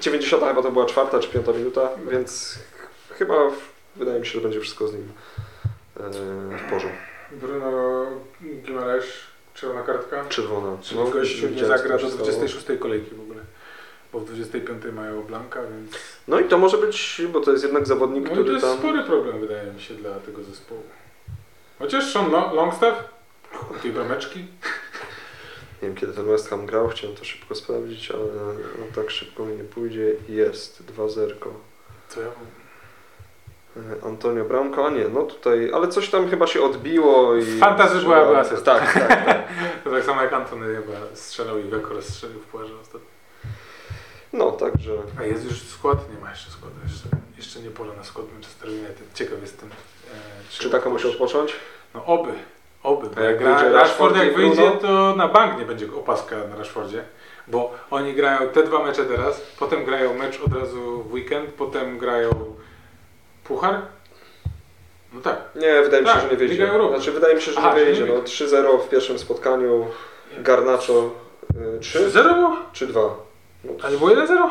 90 chyba to była czwarta czy piąta minuta, więc chyba wydaje mi się, że będzie wszystko z nim w porządku. Bruno Gimares, czerwona kartka. Czerwona. No, gościu nie zagra do stało. 26 kolejki w ogóle. Bo w 25 mają Blanka, więc... No i to może być, bo to jest jednak zawodnik, No i to który jest tam... spory problem, wydaje mi się, dla tego zespołu. Chociaż Sean Lo- Longstaff, tej brameczki, Nie wiem kiedy ten West Ham grał, chciałem to szybko sprawdzić, ale no, tak szybko mi nie pójdzie. Jest 2-0. co ja... E, Antonio Bramka, a nie, no tutaj, ale coś tam chyba się odbiło i... W fantasy była- była asysta. Tak, tak, tak. To tak samo jak Antony chyba strzelał i Weko rozstrzelił w puarze ostatnio. No, także... A jest już skład? Nie ma jeszcze składu. Jeszcze, jeszcze nie pora na skład Manchester United. Ciekaw jestem. E, Czy taką musi odpocząć? No oby. Oby. Bo A jak gra Rashford, jak wyjdzie, to na bank nie będzie opaska na Rashfordzie. Bo oni grają te dwa mecze teraz, potem grają mecz od razu w weekend, potem grają puchar. No tak. Nie, wydaje mi się, Tak, że nie wyjdzie. Znaczy, wydaje mi się, że Aha, nie wyjdzie. No, 3-0 w pierwszym spotkaniu, Garnacho y, 3 3-0 było? czy 2? No, A nie było 1-0?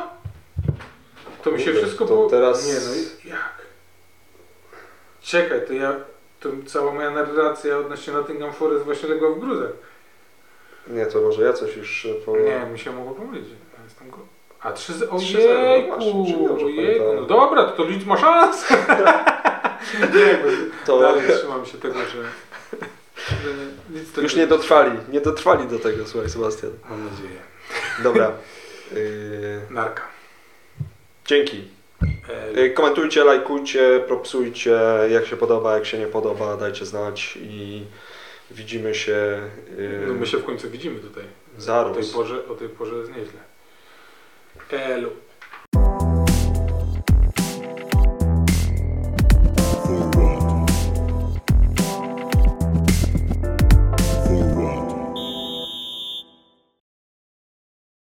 To mi się Kurde, wszystko to było... teraz- Nie no, i- jak? Czekaj, to ja... To cała moja narracja odnośnie Nottingham Forest właśnie legła w gruzach. nie, to może ja coś już y, po... Nie, mi się mogło pomylić. Ja jestem go... A 3 0 3-0, no Ojejku, ojejku. No dobra, to, to Leeds ma szansę. To dalej trzymam się tego, że... to już nie dotrwali, nie dotrwali do tego, słuchaj Sebastian. Mam nadzieję. Dobra. Y, Narka. dzięki. E, Y, Komentujcie, lajkujcie, propsujcie, jak się podoba, jak się nie podoba, dajcie znać i widzimy się y, no my się w końcu widzimy tutaj. za O tej porze, o tej porze jest nieźle. Hello.